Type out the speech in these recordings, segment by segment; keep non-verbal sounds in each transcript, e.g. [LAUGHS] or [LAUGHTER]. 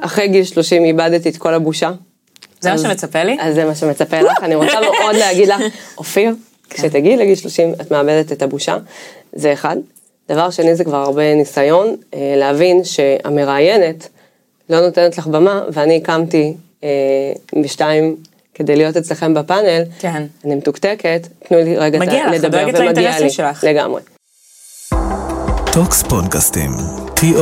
אחרי גיל 30 איבדתי את כל הבושה. זה מה אז- שמצפה לי? אז זה מה שמצפה לך, אני רוצה מאוד להגיד לך, אופיר, כשתגיעי לגיל 30 את מאבדת את הבושה, זה אחד. דבר שני זה כבר הרבה ניסיון, אה, להבין שהמראיינת לא נותנת לך במה, ואני הקמתי אה, בשתיים כדי להיות אצלכם בפאנל, כן. אני מתוקתקת, תנו לי רגע את מגיע לך, לדבר, ומגיע לי, שלך. לגמרי. טוקס פודקאסטים, tokz.co.il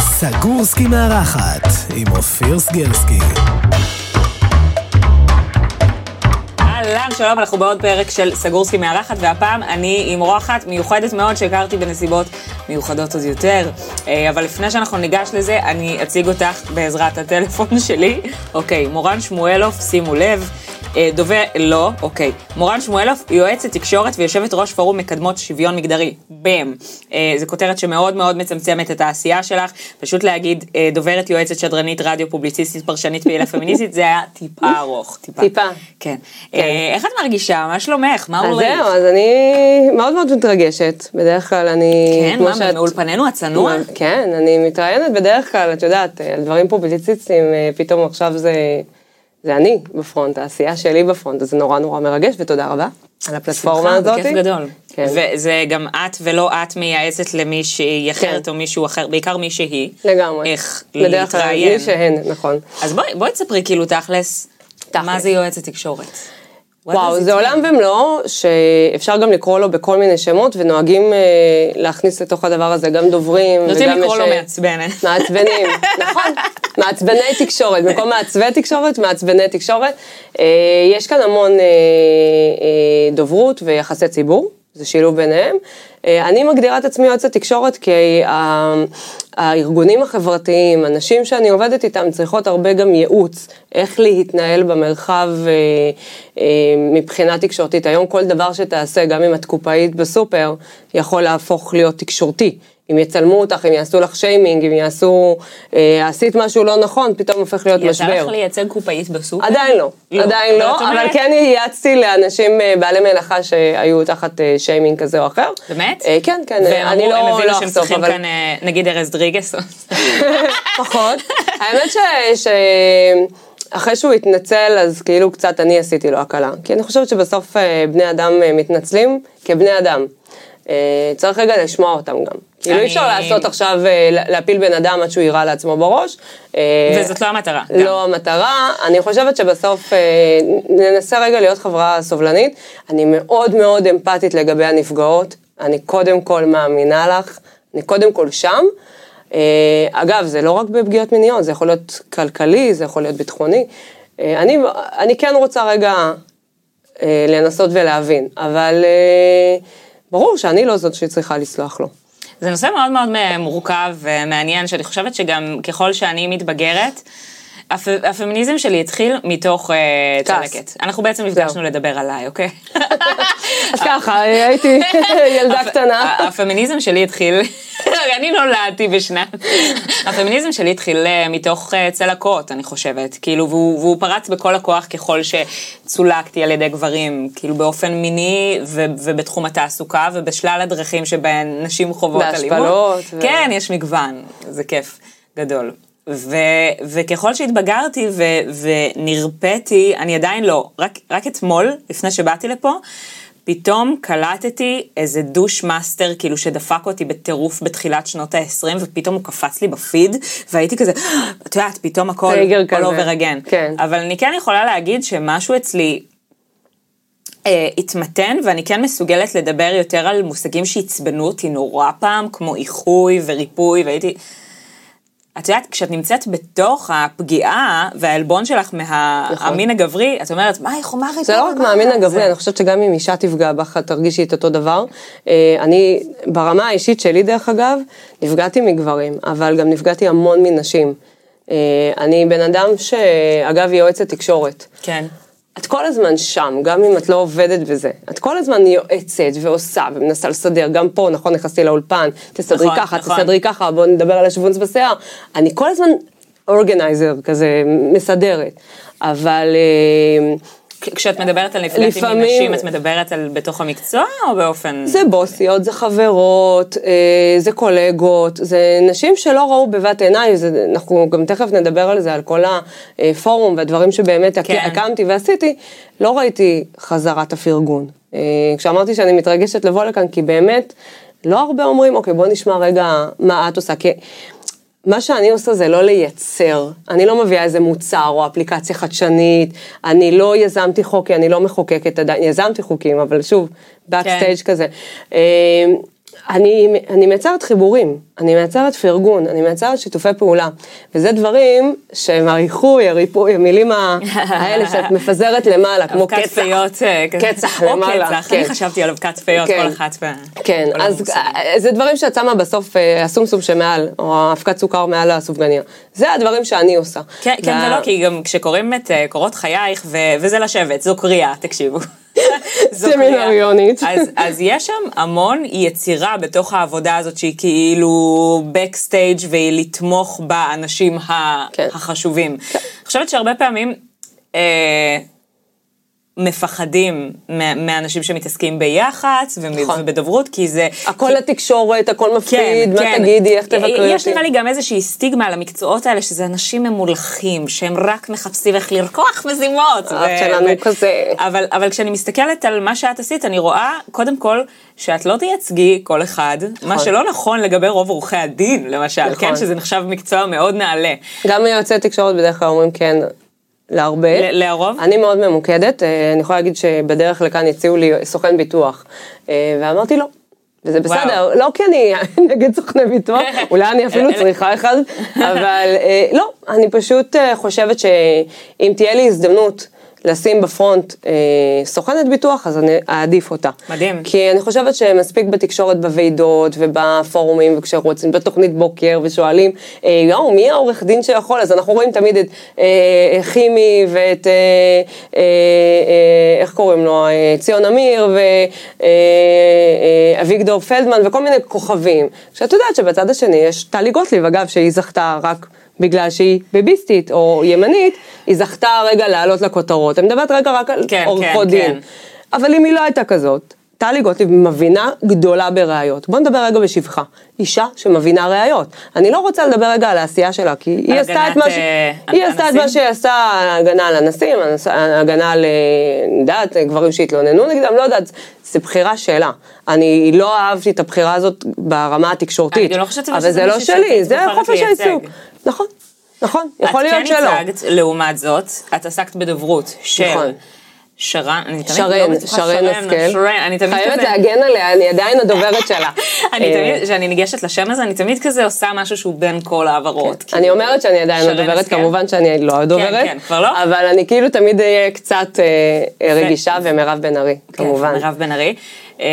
סגורסקי מארחת עם אופיר סגורסקי. אהלן, שלום, אנחנו בעוד פרק של סגורסקי מארחת, והפעם אני עם אורחת מיוחדת מאוד שהכרתי בנסיבות מיוחדות עוד יותר. אה, אבל לפני שאנחנו ניגש לזה, אני אציג אותך בעזרת הטלפון שלי. אוקיי, מורן שמואלוף, שימו לב. אה, דובר, לא, אוקיי. מורן שמואלוף, יועצת תקשורת ויושבת ראש פורום מקדמות שוויון מגדרי. באם. אה, זו כותרת שמאוד מאוד מצמצמת את העשייה שלך. פשוט להגיד, אה, דוברת, יועצת, שדרנית, רדיו, פובליציסטית, פרשנית, פעילה פמיניסטית, זה היה טיפה ארוך. טיפה. טיפה. כן. אה, איך את מרגישה? מה שלומך? מה אז הולך? זהו, אז אני מאוד מאוד מתרגשת, בדרך כלל אני... כן, מה, שאת- מאולפנינו הצנוע? כן, אני מתראיינת בדרך כלל, את יודעת, על דברים פובליציסטיים, אה, פתאום עכשיו זה, זה אני בפרונט, העשייה שלי בפרונט, אז זה נורא נורא מרגש, ותודה רבה על הפלטפורמה שמחה, הזאת. בכיף גדול. כן. וזה גם את ולא את מייעצת למישהי אחרת כן. או מישהו אחר, בעיקר מי שהיא. לגמרי. איך בדרך כלל, להתראיין. מי שהן, נכון. אז בואי בואי תספרי כאילו תכלס, תכלס. מה זה יועצת תקשורת? וואו, זה? עולם ומלואו, שאפשר גם לקרוא לו בכל מיני שמות, ונוהגים אה, להכניס לתוך הדבר הזה גם דוברים, נוטים וגם לקרוא לו אה, מעצבנת. מעצבנים, [LAUGHS] נכון, מעצבני תקשורת, במקום מעצבי תקשורת, מעצבני תקשורת. אה, יש כאן המון אה, אה, דוברות ויחסי ציבור, זה שילוב ביניהם. אה, אני מגדירה את עצמי יועצת תקשורת כי ה- הארגונים החברתיים, הנשים שאני עובדת איתם צריכות הרבה גם ייעוץ, איך להתנהל במרחב אה, אה, מבחינה תקשורתית. היום כל דבר שתעשה, גם אם את קופאית בסופר, יכול להפוך להיות תקשורתי. אם יצלמו אותך, אם יעשו לך שיימינג, אם יעשו, אה, עשית משהו לא נכון, פתאום הופך להיות יצא משבר. לך לייצג קופאית בסופר? עדיין לא, עדיין אבל לא, את אבל אומרת- כן ייעצתי לאנשים אה, בעלי מלאכה שהיו תחת אה, שיימינג כזה או אחר. באמת? אה, כן, כן, אה, והם אני אמרו, הם לא הבינו לא שהם צריכים אבל כאן, אה, נגיד ארז דריגס. [LAUGHS] פחות. האמת ש... ש... אחרי שהוא התנצל, אז כאילו קצת אני עשיתי לו הקלה. כי אני חושבת שבסוף אה, בני אדם אה, מתנצלים כבני אדם. אה, צריך רגע לשמוע אותם גם. כאילו אי אפשר לעשות עכשיו, אה, לה- להפיל בן אדם עד שהוא יירה לעצמו בראש. אה, וזאת לא המטרה. לא המטרה, אני חושבת שבסוף ננסה רגע להיות חברה סובלנית. אני מאוד מאוד אמפתית לגבי הנפגעות, אני קודם כל מאמינה לך, אני קודם כל שם. אגב, זה לא רק בפגיעות מיניות, זה יכול להיות כלכלי, זה יכול להיות ביטחוני. אני, אני כן רוצה רגע לנסות ולהבין, אבל ברור שאני לא זאת שצריכה לסלוח לו. זה נושא מאוד מאוד מורכב ומעניין, שאני חושבת שגם ככל שאני מתבגרת, הפ... הפמיניזם שלי התחיל מתוך uh. צלקת. אנחנו בעצם נפגשנו לדבר עליי, אוקיי? אז ככה, הייתי [LAUGHS] ילדה קטנה. הפמיניזם שלי התחיל, [LAUGHS] אני נולדתי בשנת, הפמיניזם שלי התחיל אה, מתוך אה, צלקות, אני חושבת, כאילו, והוא, והוא פרץ בכל הכוח ככל שצולקתי על ידי גברים, כאילו באופן מיני ו, ובתחום התעסוקה ובשלל הדרכים שבהן נשים חוות אלימות. בהשפלות ו- כן, יש מגוון, זה כיף גדול. ו, וככל שהתבגרתי ו, ונרפאתי, אני עדיין לא, רק, רק אתמול, לפני שבאתי לפה, פתאום קלטתי איזה douche master, כאילו שדפק אותי בטירוף בתחילת שנות ה-20, ופתאום הוא קפץ לי בפיד, והייתי כזה, את יודעת, פתאום הכל, כזה. over again. כן. אבל אני כן יכולה להגיד שמשהו אצלי אה, התמתן, ואני כן מסוגלת לדבר יותר על מושגים שעצבנו אותי נורא פעם, כמו איחוי וריפוי, והייתי... את יודעת, כשאת נמצאת בתוך הפגיעה והעלבון שלך מהמין הגברי, את אומרת, מה איך מה הריפוי? זה לא רק מה מהמין זה?" הגברי, אני חושבת שגם אם אישה תפגע בך, את תרגישי את אותו דבר. אה, אני, ברמה האישית שלי, דרך אגב, נפגעתי מגברים, אבל גם נפגעתי המון מנשים. אה, אני בן אדם שאגב, היא יועצת תקשורת. כן. את כל הזמן שם, גם אם את לא עובדת בזה. את כל הזמן יועצת ועושה ומנסה לסדר, גם פה, נכון, נכנסתי לאולפן, תסדרי נכון, ככה, נכון. תסדרי ככה, בואו נדבר על השוונץ בשיער. אני כל הזמן אורגנייזר כזה, מסדרת. אבל אה, כשאת מדברת על נפגעת עם לפעמים- נשים, את מדברת על בתוך המקצוע או באופן... זה בוסיות, זה חברות, אה, זה קולגות, זה נשים שלא ראו בבת עיניי, זה, אנחנו גם תכף נדבר על זה, על כל הפורום והדברים שבאמת כן. כן. הקמתי ועשיתי, לא ראיתי חזרת הפרגון. אה, כשאמרתי שאני מתרגשת לבוא לכאן, כי באמת, לא הרבה אומרים, אוקיי, בוא נשמע רגע מה את עושה, כי... מה שאני עושה זה לא לייצר, אני לא מביאה איזה מוצר או אפליקציה חדשנית, אני לא יזמתי חוק, כי אני לא מחוקקת עדיין, יזמתי חוקים, אבל שוב, בקסטייג' כן. כזה. אני, אני מייצרת חיבורים, אני מייצרת פרגון, אני מייצרת שיתופי פעולה, וזה דברים שהם האיחוי, הריפוי, המילים [LAUGHS] האלה שאת מפזרת למעלה, כמו קצח. אה. קצח או למעלה, קצח, אני כן. חשבתי על אבקת פיות, כן. כל אחת. כן, אז. אה, זה דברים שאת שמה בסוף, אה, הסומסום שמעל, או האבקת סוכר מעל הסופגניה. זה הדברים שאני עושה. כן, כן ולא, כי גם כשקוראים את קורות חייך, וזה לשבת, זו קריאה, תקשיבו. [LAUGHS] סמינריונית. אז, [LAUGHS] אז יש שם המון יצירה בתוך העבודה הזאת שהיא כאילו בקסטייג' והיא לתמוך באנשים כן. החשובים. אני חושבת שהרבה פעמים אה, מפחדים מאנשים שמתעסקים ביח"צ נכון. ובדוברות, כי זה... הכל לתקשורת, הכל מפחיד, מה תגידי, איך תבקרי אותי. יש נראה לי גם איזושהי סטיגמה על המקצועות האלה, שזה אנשים ממולחים, שהם רק מחפשים איך לרקוח מזימות. האף שלנו כזה. אבל, אבל כשאני מסתכלת על מה שאת עשית, אני רואה, קודם כל, שאת לא תייצגי כל אחד, מה שלא נכון לגבי רוב עורכי הדין, למשל, נכון. כן? שזה נחשב מקצוע מאוד נעלה. גם יועצי תקשורת בדרך כלל אומרים כן להרבה. להרוב? אני מאוד ממוקדת, אה, אני יכולה להגיד שבדרך לכאן הציעו לי סוכן ביטוח, אה, ואמרתי לא. וזה בסדר, לא כי אני [LAUGHS] נגד סוכני ביטוח, [LAUGHS] אולי אני אפילו צריכה אחד, אבל אה, לא, אני פשוט חושבת שאם תהיה לי הזדמנות לשים בפרונט אה, סוכנת ביטוח, אז אני אעדיף אותה. מדהים. כי אני חושבת שמספיק בתקשורת בוועידות ובפורומים, וכשרוצים בתוכנית בוקר ושואלים, אה, יואו, מי העורך דין שיכול? אז אנחנו רואים תמיד את אה, חימי ואת, אה, אה, אה, איך קוראים לו, אה, ציון אמיר ואביגדור פלדמן וכל מיני כוכבים. שאת יודעת שבצד השני יש טלי גוטליב, אגב, שהיא זכתה רק... בגלל שהיא ביביסטית או ימנית, היא זכתה רגע לעלות לכותרות. אני מדברת רגע רק על כן, עורכות כן, דין. כן. אבל אם היא לא הייתה כזאת, טלי גוטליב מבינה גדולה בראיות. בוא נדבר רגע בשבחה. אישה שמבינה ראיות. אני לא רוצה לדבר רגע על העשייה שלה, כי היא עשתה את מה ש... אה, היא עשתה את מה שהיא עשתה, הגנה על אנסים, הגנה על, אה, אני יודעת, גברים שהתלוננו נגדם, לא יודעת, זה בחירה שלה. אני לא אהבתי את הבחירה הזאת ברמה התקשורתית. אני לא חושבת אבל אבל שזה זה לא שלי, זה חופש. העיסוק. נכון, נכון, יכול להיות את שלא. כן הצגת, לעומת זאת, את עסקת בדוברות של נכון. שרן, אני תמיד לא שרן, בטוחה שרן השכל. שרן, אני תמיד חייבת כזה... להגן עליה, אני עדיין הדוברת [LAUGHS] שלה. אני אה, תמיד, כשאני ניגשת לשם הזה, אני תמיד כזה עושה משהו שהוא בין כל העברות. אני אומרת שאני עדיין הדוברת. כמובן שאני לא הדוברת. כן, כבר לא? אבל אני כאילו תמיד אהיה קצת אה, אה, רגישה, ומירב בן ארי, כמובן. כן, מירב בן ארי. אה,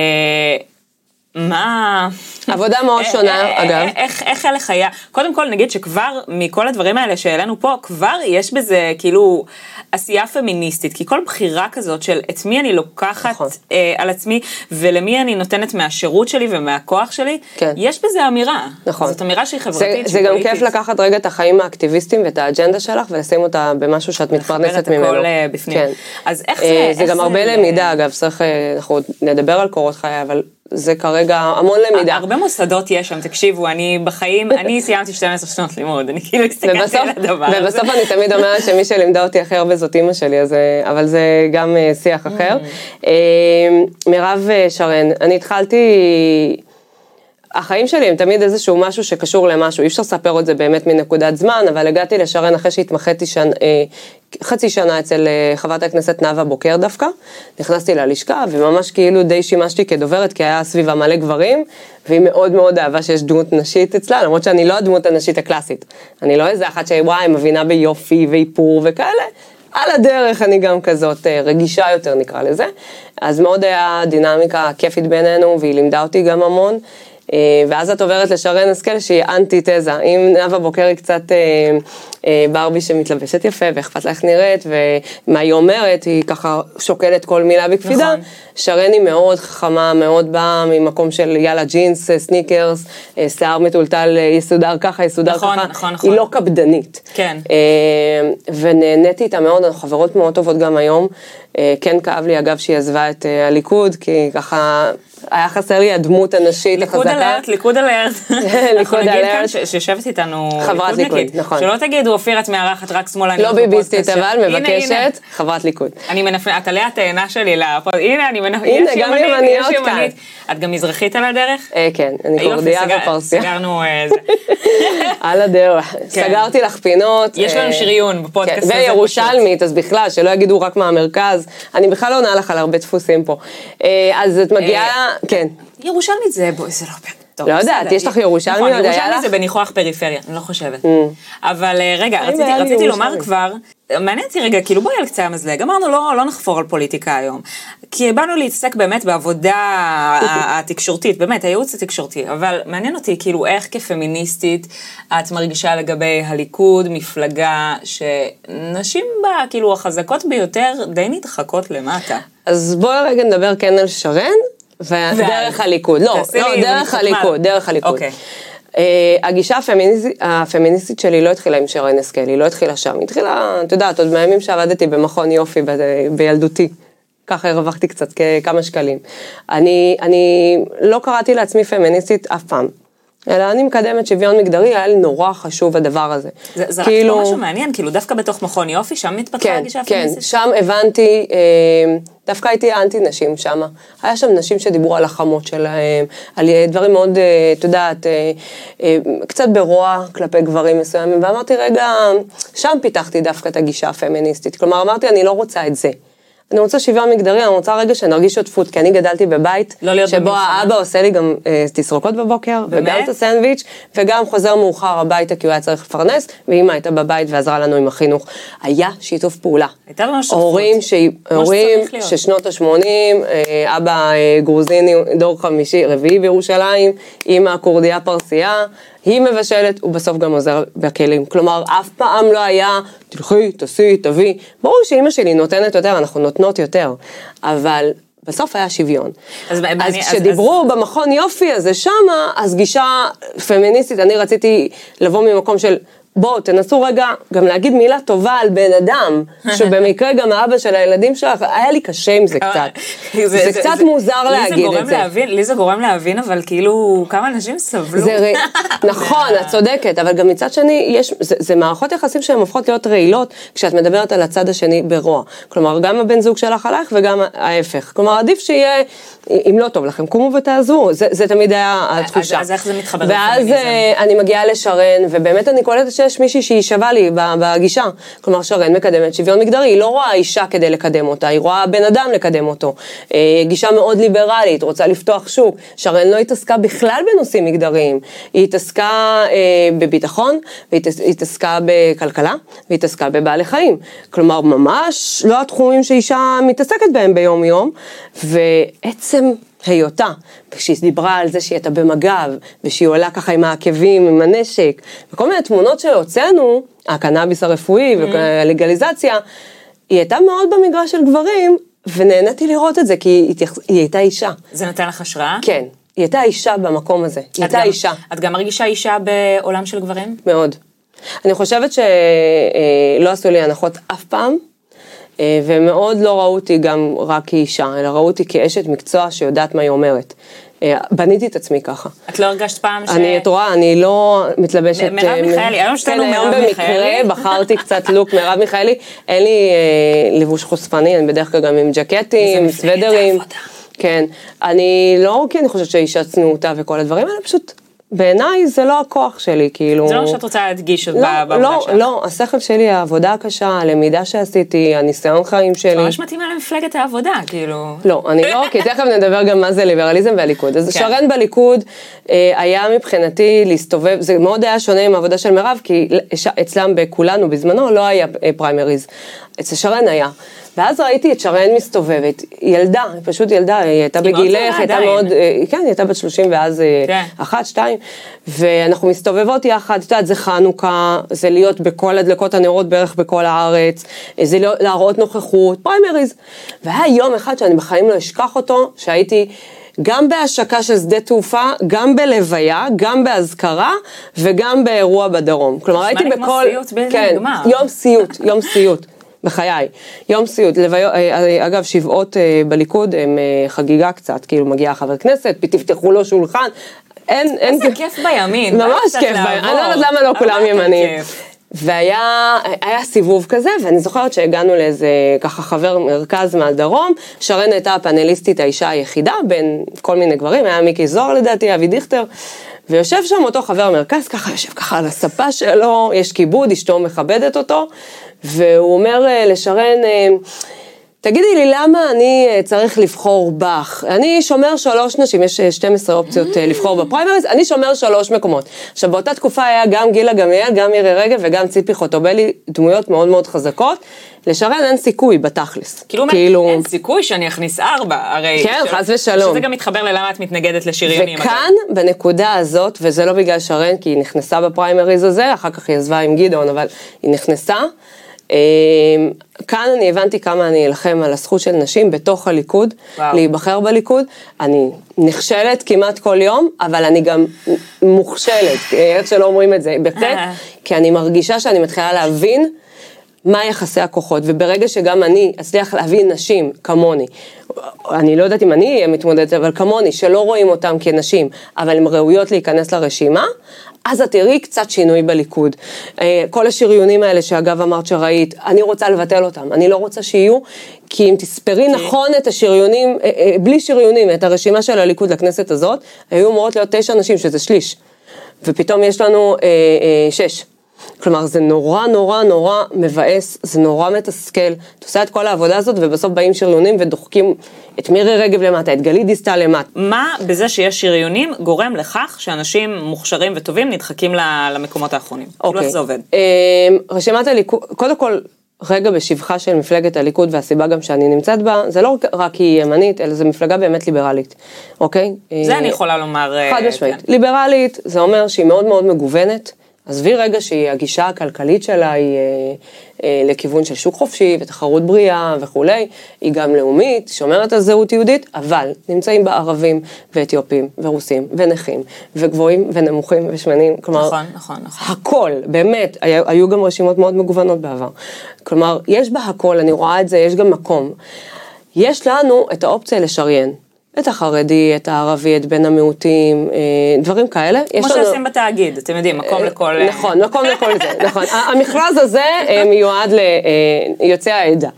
מה... עבודה מאוד אה, שונה, אה, אגב. אה, איך, איך הלך היה? קודם כל נגיד שכבר מכל הדברים האלה שהעלינו פה, כבר יש בזה כאילו עשייה פמיניסטית, כי כל בחירה כזאת של את מי אני לוקחת נכון. אה, על עצמי ולמי אני נותנת מהשירות שלי ומהכוח שלי, כן. יש בזה אמירה. נכון. זאת אמירה שהיא זה, חברתית, זה שהיא גם. כיף לקחת רגע את החיים האקטיביסטים ואת האג'נדה שלך ולשים אותה במשהו שאת מתפרנסת את ממנו. הכל, אה, בפנים. כן. אז איך אה, זה- זה איך גם זה- הרבה למידה, אגב, צריך, אנחנו נדבר על קורות חיי, אבל זה כרגע המון למידה. הרבה מוסדות יש שם, תקשיבו, אני בחיים, אני סיימתי 12 שנות לימוד, אני כאילו הסתכלתי על הדבר הזה. ובסוף אני תמיד אומרת שמי שלימדה אותי הכי הרבה זאת אימא שלי, אז, אה, אבל זה גם אה, שיח אחר. Mm. אה, מירב שרן, אני התחלתי, החיים שלי הם תמיד איזשהו משהו שקשור למשהו, אי אפשר לספר את זה באמת מנקודת זמן, אבל הגעתי לשרן אחרי שהתמחיתי שנ, אה, חצי שנה אצל אה, חברת הכנסת נאוה בוקר דווקא, נכנסתי ללשכה וממש כאילו די שימשתי כדוברת, כי היה סביבה מלא גברים, והיא מאוד מאוד אהבה שיש דמות נשית אצלה, למרות שאני לא הדמות הנשית הקלאסית. אני לא איזה אחת שוואי, מבינה ביופי ואיפור וכאלה. על הדרך אני גם כזאת אה, רגישה יותר נקרא לזה, אז מאוד היה דינמיקה כיפית בינינו והיא לימדה אותי גם המון. אה, ואז את עוברת לשרן השכל שהיא אנטי-תזה. אם נאוה בוקר היא קצת אה, אה, ברבי שמתלבשת יפה ואכפת לה איך נראית ומה היא אומרת, היא ככה שוקלת כל מילה בקפידה. נכון. שרן היא מאוד חכמה, מאוד באה ממקום של יאללה ג'ינס, סניקרס, שיער מטולטל, יסודר ככה, יסודר נכון, ככה. נכון, נכון. היא לא קפדנית. כן. ונהניתי איתה מאוד, אנחנו חברות מאוד טובות גם היום. כן כאב לי אגב שהיא עזבה את הליכוד, כי ככה היה חסר לי הדמות הנשית ליכוד החזקה. אלרט, ליכוד אלרט. [LAUGHS] ליכוד נגיד כאן אלרט. שיושבת איתנו חברת. ליכוד, נכון. שלא תגידו, אופיר, את מארחת רק שמאלניות. לא ביביסטית, אבל. מבקשת, חברת ליכוד. אני מנפנפת, את עלי התאנה שלי הנה, אני מנפנפת, יש גם ימנית, יש. ימנית. את גם מזרחית על הדרך? אה, כן, אני קורדיה ופרסיה. סגרנו אה, זה. [LAUGHS] על הדרך. סגרתי לך פינות. יש לנו אה, שריון בפודקאסט כן, הזה, וירושלמית, אז בכלל, שלא יגידו רק מהמרכז. אני בכלל לא עונה לך על הרבה דפוסים פה. אה, אז את מגיעה, כן. ירושלמית זה, בואי, זה לא... טוב, לא יודעת. יש לך ירושלמי נכון, עוד, היה ירושלמי לך? זה בניחוח פריפריה, אני לא חושבת. אבל אה, רגע, רציתי- לומר? כבר, מעניין אותי רגע, כאילו בואי על קצה המזלג, אמרנו לא לא נחפור על פוליטיקה היום. כי באנו להתעסק באמת בעבודה התקשורתית, באמת, הייעוץ התקשורתי, אבל מעניין אותי כאילו איך כפמיניסטית את מרגישה לגבי הליכוד, מפלגה שנשים בה, כאילו החזקות ביותר, די נדחקות למטה. אז בואי רגע נדבר כן על שרן, ודרך הליכוד. לא, לא, דרך. הליכוד, דרך הליכוד. אה, הגישה הפמיניסטית, הפמיניסטית שלי לא התחילה עם שרן השכל, היא לא התחילה שם, היא התחילה, את יודעת, עוד מהימים שעבדתי במכון יופי ב- בילדותי. ככה הרווחתי קצת כמה שקלים. אני, אני לא קראתי לעצמי פמיניסטית אף פעם. אלא אני מקדמת שוויון מגדרי, היה לי נורא חשוב הדבר הזה. זה, זה כאילו... רק משהו מעניין, כאילו דווקא בתוך מכון יופי, שם מתפתחה כן, הגישה כן, הפמיניסטית. שם הבנתי, אה, דווקא הייתי אנטי נשים שם. היה שם נשים שדיברו על החמות שלהם, על אה, דברים מאוד, אה, את יודעת, אה, אה, קצת ברוע כלפי גברים מסוימים, ואמרתי, רגע, שם פיתחתי דווקא את הגישה הפמיניסטית. כלומר, אמרתי, אני לא רוצה את זה. אני רוצה שוויון מגדרי, אני רוצה רגע שנרגיש שותפות, כי אני גדלתי בבית, לא שבו במלחמה. האבא עושה לי גם אה, תסרוקות בבוקר, באמת? וגם את הסנדוויץ', וגם חוזר מאוחר הביתה כי הוא היה צריך לפרנס, ואימא הייתה בבית ועזרה לנו עם החינוך. היה שיתוף פעולה. הייתה ממש שותפות. הורים, ש... הורים. ששנות ה-80, אבא אה, גרוזיני, דור חמישי, רביעי בירושלים, אימא כורדיה פרסייה, היא מבשלת, הוא בסוף גם עוזר בכלים. כלומר, אף פעם לא היה, תלכי, תעשי, תביאי. ברור שאימא שלי נותנת יותר, אנחנו נותנות יותר, אבל... בסוף היה שוויון. אז אז, מעניין, אז אז- כשדיברו במכון יופי הזה שמה, אז גישה פמיניסטית, אני רציתי לבוא ממקום של בואו תנסו רגע גם להגיד מילה טובה על בן אדם, [LAUGHS] שבמקרה גם האבא של הילדים שלך, היה לי קשה עם זה קצת. זה, קצת מוזר לי להגיד את זה. להבין, לי זה גורם להבין, אבל כאילו, כמה אנשים סבלו. זה ר... [LAUGHS] נכון, את צודקת, אבל גם מצד שני, יש, זה, זה מערכות יחסים שהן הופכות להיות רעילות כשאת מדברת על הצד השני ברוע. כלומר, גם הבן זוג שלך עלייך וגם ההפך. כלומר, עדיף שיהיה, אם לא טוב לכם, קומו ותעזרו, זה, זה תמיד היה התחושה. אז איך זה מתחבר ואז? אה, אני מגיעה לשרן, ובאמת אני קולטת שיש מישהי שהיא שווה לי בגישה. כלומר, שרן מקדמת שוויון מגדרי, היא לא רואה אישה כדי לקדם אותה, היא רואה בן אדם לקדם אותו. אה, גישה מאוד ליברלית, רוצה לפתוח שוק. שרן לא התעסקה בכלל בנושאים מגדריים. היא התעסקה אה, בביטחון, והיא התעס- היא התעסקה בכלכלה, והיא התעסקה בבעלי חיים. כלומר, ממש לא התחומים שאישה מתעסקת בהם ביום-יום, ועצם היותה, כשהיא דיברה על זה שהיא הייתה במג"ב, ושהיא עולה ככה עם העקבים, עם הנשק, וכל מיני תמונות שהוצאנו, הקנאביס הרפואי והלגליזציה, היא הייתה מאוד במגרש של גברים, ונהניתי לראות את זה, כי היא, התייחס, היא הייתה אישה. זה נתן לך השראה? כן, היא הייתה אישה במקום הזה, היא הייתה גם- אישה. את גם מרגישה אישה בעולם של גברים? מאוד. אני חושבת שלא עשו לי הנחות אף פעם, אה, ומאוד לא ראו אותי גם רק כאישה, אלא ראו אותי כאשת מקצוע שיודעת מה היא אומרת. אה, בניתי את עצמי ככה. את לא הרגשת פעם ש... אני, את רואה, אני לא מתלבשת... מרב אה, מיכאלי, היום שתינו כן, היום מרב במקרה מיכאלי. [LAUGHS] בחרתי קצת לוק מרב מיכאלי. אין לי אה, לבוש חושפני, אני בדרך כלל גם עם ג'קטים, סוודרים. כן. אני לא כי אני חושבת שהאישה צנועתה וכל הדברים האלה, פשוט בעיניי זה לא הכוח שלי, כאילו... זה לא מה שאת רוצה להדגיש לא, בעבודה לא, שלך. לא, השכל שלי, העבודה הקשה, הלמידה שעשיתי, הניסיון חיים שלי. ממש מתאימה למפלגת העבודה, כאילו. לא, אני לא, כי תכף נדבר גם מה זה ליברליזם והליכוד. אז כן. שרן בליכוד אה, היה מבחינתי להסתובב, זה מאוד היה שונה עם העבודה של מירב, כי אצלם בכולנו בזמנו לא היה אה, פריימריז. אצל שרן היה. ואז ראיתי את שרן מסתובבת, ילדה, היא פשוט ילדה, היא הייתה בגילך, הייתה. מאוד, אה, כן, היא הייתה בת 30 ואז אה, כן. אחת, שתיים, ואנחנו מסתובבות יחד, את יודעת, זה חנוכה, זה להיות בכל הדלקות הנרות בערך בכל הארץ, אה, זה להיות- להראות נוכחות, פריימריז. והיה יום אחד שאני בחיים לא אשכח אותו, שהייתי... גם בהשקה של שדה תעופה, גם בלוויה, גם באזכרה וגם באירוע בדרום. כלומר, הייתי לי כמו בכל... סיוט בלתי כן, נגמר. יום סיוט, יום סיוט. בחיי, יום סיוט, לוויו, אה, אגב שבעות אה, בליכוד הם אה, חגיגה קצת, כאילו מגיע חבר כנסת, תפתחו לו שולחן, אין, אין, איזה כיף בימין. ממש כיף, אני לעבור. לא יודעת למה לא כולם יותר ימנים. והיה היה סיבוב כזה, ואני זוכרת שהגענו לאיזה ככה חבר מרכז מהדרום, שרן הייתה הפאנליסטית האישה היחידה בין כל מיני גברים, היה מיקי זוהר לדעתי, אבי דיכטר, ויושב שם אותו חבר מרכז, ככה יושב ככה על הספה שלו, יש כיבוד, אשתו מכבדת אותו, והוא אומר אה, לשרן, אה, תגידי לי, למה אני אה, צריך לבחור בך? אני שומר שלוש נשים, יש אה, 12 אופציות אה, לבחור בפריימריז, אני שומר שלוש מקומות. עכשיו, באותה תקופה היה גם גילה גמליאל, גם מירי רגב וגם ציפי חוטובלי, דמויות מאוד מאוד חזקות. לשרן אין סיכוי בתכלס. כאילו, כאילו... אין סיכוי שאני אכניס ארבע, הרי... כן, חס ושלום. שזה גם מתחבר ללמה את מתנגדת לשריונים. אגב. וכאן, בנקודה הזאת, וזה לא בגלל שרן, כי היא נכנסה בפריימריז הזה, אחר כך היא עזבה עם גדעון, אבל היא נכנסה. אה, כאן אני הבנתי כמה אני אלחם על הזכות של נשים בתוך הליכוד, וואו. להיבחר בליכוד. אני נכשלת כמעט כל יום, אבל אני גם מוכשלת, אה, איך שלא אומרים את זה, בחטא, אה. כי אני מרגישה שאני מתחילה להבין מה יחסי הכוחות, וברגע שגם אני אצליח להביא נשים כמוני, אני לא יודעת אם אני אהיה מתמודדת, אבל כמוני, שלא רואים אותן כנשים, אבל הן ראויות להיכנס לרשימה, אז את תראי קצת שינוי בליכוד. אה, כל השריונים האלה שאגב אמרת שראית, אני רוצה לבטל אותם, אני לא רוצה שיהיו, כי אם תספרי נכון את השריונים, אה, אה, בלי שריונים, את הרשימה של הליכוד לכנסת הזאת, היו אמורות להיות תשע נשים, שזה שליש. ופתאום יש לנו אה, אה, שש. כלומר, זה נורא נורא נורא מבאס, זה נורא מתסכל. את עושה את כל העבודה הזאת, ובסוף באים שריונים ודוחקים את מירי רגב למטה, את גלית דיסטל למטה. מה בזה שיש שריונים גורם לכך שאנשים מוכשרים וטובים נדחקים למקומות האחרונים? כאילו איך זה עובד? אה, רשימת הליכוד, קודם כל, רגע בשבחה של מפלגת הליכוד, והסיבה גם שאני נמצאת בה, זה לא רק כי היא ימנית, אלא זו מפלגה באמת ליברלית, אוקיי? זה אה, אני יכולה לומר... אה, חד משמעית. כן. ליברלית, זה אומר שהיא מאוד מאוד מגוונת. עזבי רגע שהיא, הגישה הכלכלית שלה היא אה, אה, לכיוון של שוק חופשי ותחרות בריאה וכולי, היא גם לאומית, שומרת על זהות יהודית, אבל נמצאים בה ערבים ואתיופים ורוסים ונכים וגבוהים ונמוכים ושמנים, כלומר, נכון, נכון, נכון. הכל, באמת, היו, היו גם רשימות מאוד מגוונות בעבר. כלומר, יש בה הכל, אני רואה את זה, יש גם מקום. יש לנו את האופציה לשריין. את החרדי, את הערבי, את בן המיעוטים, אה, דברים כאלה. כמו יש לנו- שעושים בתאגיד, אתם יודעים, מקום לכל... אה, נכון, מקום לכל זה, [LAUGHS] נכון. המכרז הזה אה, מיועד ליוצאי העדה.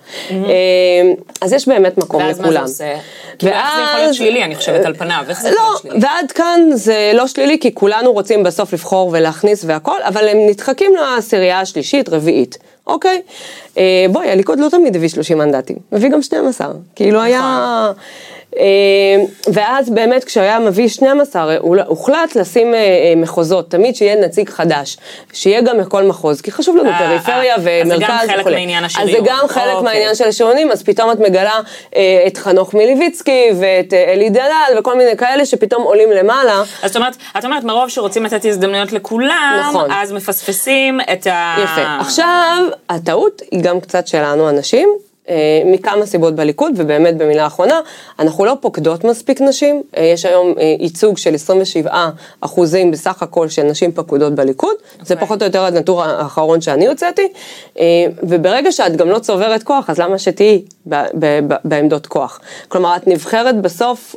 אז יש באמת מקום ואז לכולם. מה זה עושה? כאילו, איך זה יכול להיות ואז- שלילי, אני חושבת, על פניו, איך זה יכול להיות לא, שלילי? ועד כאן זה לא שלילי, כי כולנו רוצים בסוף לבחור ולהכניס והכל, אבל הם נדחקים לעשירייה השלישית, רביעית, אוקיי? בואי, הליכוד לא תמיד הביא 30 מנדטים, הביא גם 12, כאילו נכון. היה... אה, ואז באמת כשהיה מביא 12, הוא- הוחלט לשים אה, אה, מחוזות, תמיד שיהיה נציג חדש, שיהיה גם בכל מחוז, כי חשוב לנו פריפריה אה, אז זה ומרכז גם חלק וכולי. מעניין אז השריון. זה גם חלק אוקיי. מהעניין של השריונים, אז פתאום את מגלה את חנוך מליביצקי ואת אלי דלל וכל מיני כאלה שפתאום עולים למעלה. אז את אומרת, את אומרת, מרוב שרוצים לתת הזדמנויות לכולם, נכון. אז מפספסים את ה... יפה. עכשיו, הטעות היא גם קצת שלנו, הנשים. אה, מכמה סיבות בליכוד, ובאמת במילה אחרונה, אנחנו לא פוקדות מספיק נשים, אה, יש היום אה, ייצוג של 27 אחוזים בסך הכל של נשים פקודות בליכוד, זה פחות או יותר הנטור האחרון שאני הוצאתי, וברגע שאת גם לא צוברת כוח, אז למה שתהיי בעמדות כוח? כלומר, את נבחרת בסוף,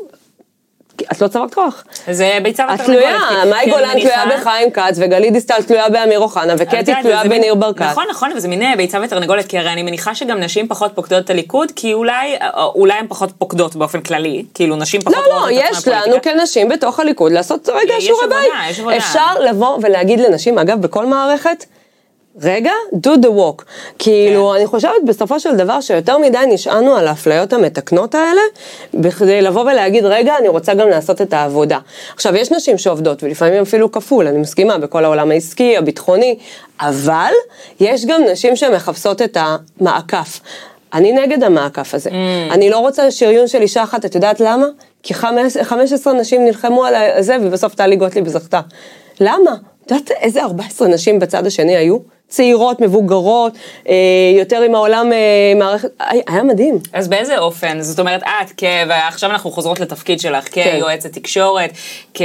את לא צברת כוח. זה ביצה את ותרנגולת. תלויה, כי- מאי כי גולן תלויה בחיים כץ, וגלית דיסטל תלויה באמיר אוחנה, את וקטי תלויה זה בניר ברקת. נכון, נכון, וזה מין אה, ביצה ותרנגולת, כי הרי אני מניחה שגם נשים פחות פוקדות את הליכוד, כי אולי, אה, אולי הן פחות פוקדות באופן כללי, כאילו נשים פחות לא, לא, את יש לנו. כנשים בתוך הליכוד לעשות רגע שיעורי בית. אפשר לבוא ולהגיד לנשים, אגב, בכל מערכת, רגע, do the walk. כאילו, כן. אני חושבת בסופו של דבר שיותר מדי נשענו על האפליות המתקנות האלה, בכדי לבוא ולהגיד, רגע, אני רוצה גם לעשות את העבודה. עכשיו, יש נשים שעובדות, ולפעמים אפילו כפול, אני מסכימה, בכל העולם העסקי, הביטחוני, אבל יש גם נשים שמחפשות את המעקף. אני נגד המעקף הזה. Mm. אני לא רוצה שריון של אישה אחת, את יודעת למה? כי חמש- 15 נשים נלחמו על זה, ובסוף טלי גוטליב זכתה. למה? את יודעת איזה 14 נשים בצד השני היו? צעירות, מבוגרות, אה, יותר עם העולם אה, מערכת, היה מדהים. אז באיזה אופן? זאת אומרת, את, כ... ועכשיו אנחנו חוזרות לתפקיד שלך, כן. כיועצת תקשורת, כ...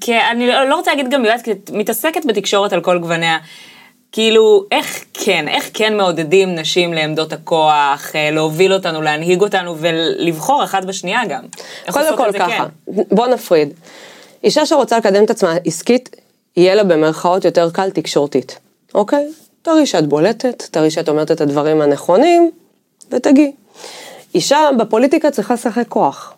כ... אני לא לא רוצה להגיד גם יועצת, כי את מתעסקת בתקשורת על כל גווניה. כאילו, איך כן, איך כן מעודדים נשים לעמדות הכוח, אה, להוביל אותנו, להנהיג אותנו ולבחור אחת בשנייה גם. קודם כל ככה, כן? בוא נפריד. אישה שרוצה לקדם את עצמה עסקית, יהיה לה במרכאות יותר קל תקשורתית, אוקיי? תראי שאת בולטת, תראי שאת אומרת את הדברים הנכונים, ותגיעי. אישה בפוליטיקה צריכה לשחק כוח.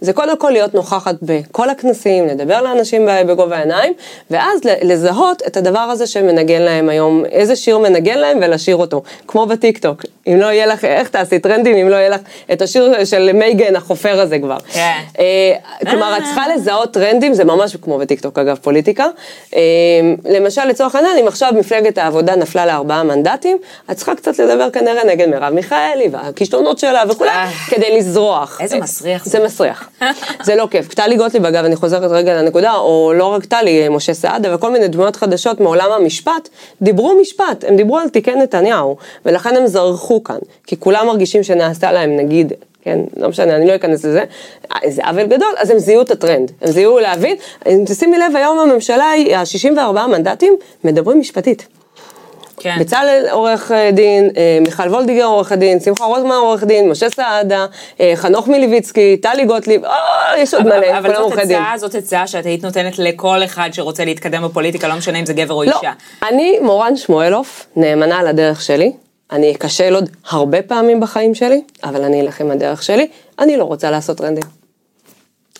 זה קודם כל להיות נוכחת בכל הכנסים, לדבר לאנשים בגובה העיניים, ואז לזהות את הדבר הזה שמנגן להם היום, איזה שיר מנגן להם ולשיר אותו, כמו בטיקטוק. אם לא יהיה לך, איך תעשי טרנדים אם לא יהיה לך את השיר של מייגן החופר הזה כבר. כן. אה, כלומר, את צריכה לזהות טרנדים, זה ממש כמו בטיקטוק אגב, פוליטיקה. אה, למשל, לצורך העניין, אם עכשיו מפלגת העבודה נפלה לארבעה מנדטים, את צריכה קצת לדבר כנראה נגד מרב מיכאלי והכישלונות שלה וכולי, אה. כדי לזרוח. איזה מסריח. זה מסריח. זה לא כיף. טלי גוטליב, אגב, אני חוזרת רגע לנקודה, או לא רק טלי, משה סעדה וכל מיני דמויות חדשות מעולם המשפט, דיברו משפט, הם דיברו על תיקי נתניהו, ולכן הם זרחו כאן, כי כולם מרגישים שנעשה להם, נגיד, כן, לא משנה, אני לא אכנס לזה, זה עוול גדול, אז הם זיהו את הטרנד, הם זיהו להבין, אם תשימי לב, היום הממשלה, ה-64 מנדטים, מדברים משפטית. כן. בצלאל עורך אה, דין, אה, מיכל וולדיגר עורך דין, שמחה רוטמן עורך דין, משה סעדה, אה, חנוך מליביצקי, טלי גוטליב, אה, יש עוד מלא, אבל כולם עורכי דין. הצעה, זאת הצעה שאת היית נותנת לכל אחד שרוצה להתקדם בפוליטיקה, לא משנה אם זה גבר או לא, אישה. אני מורן שמואלוף, נאמנה לדרך שלי. אני אכשל עוד הרבה פעמים בחיים שלי, אבל אני אלך עם הדרך שלי. אני לא רוצה לעשות טרנדים.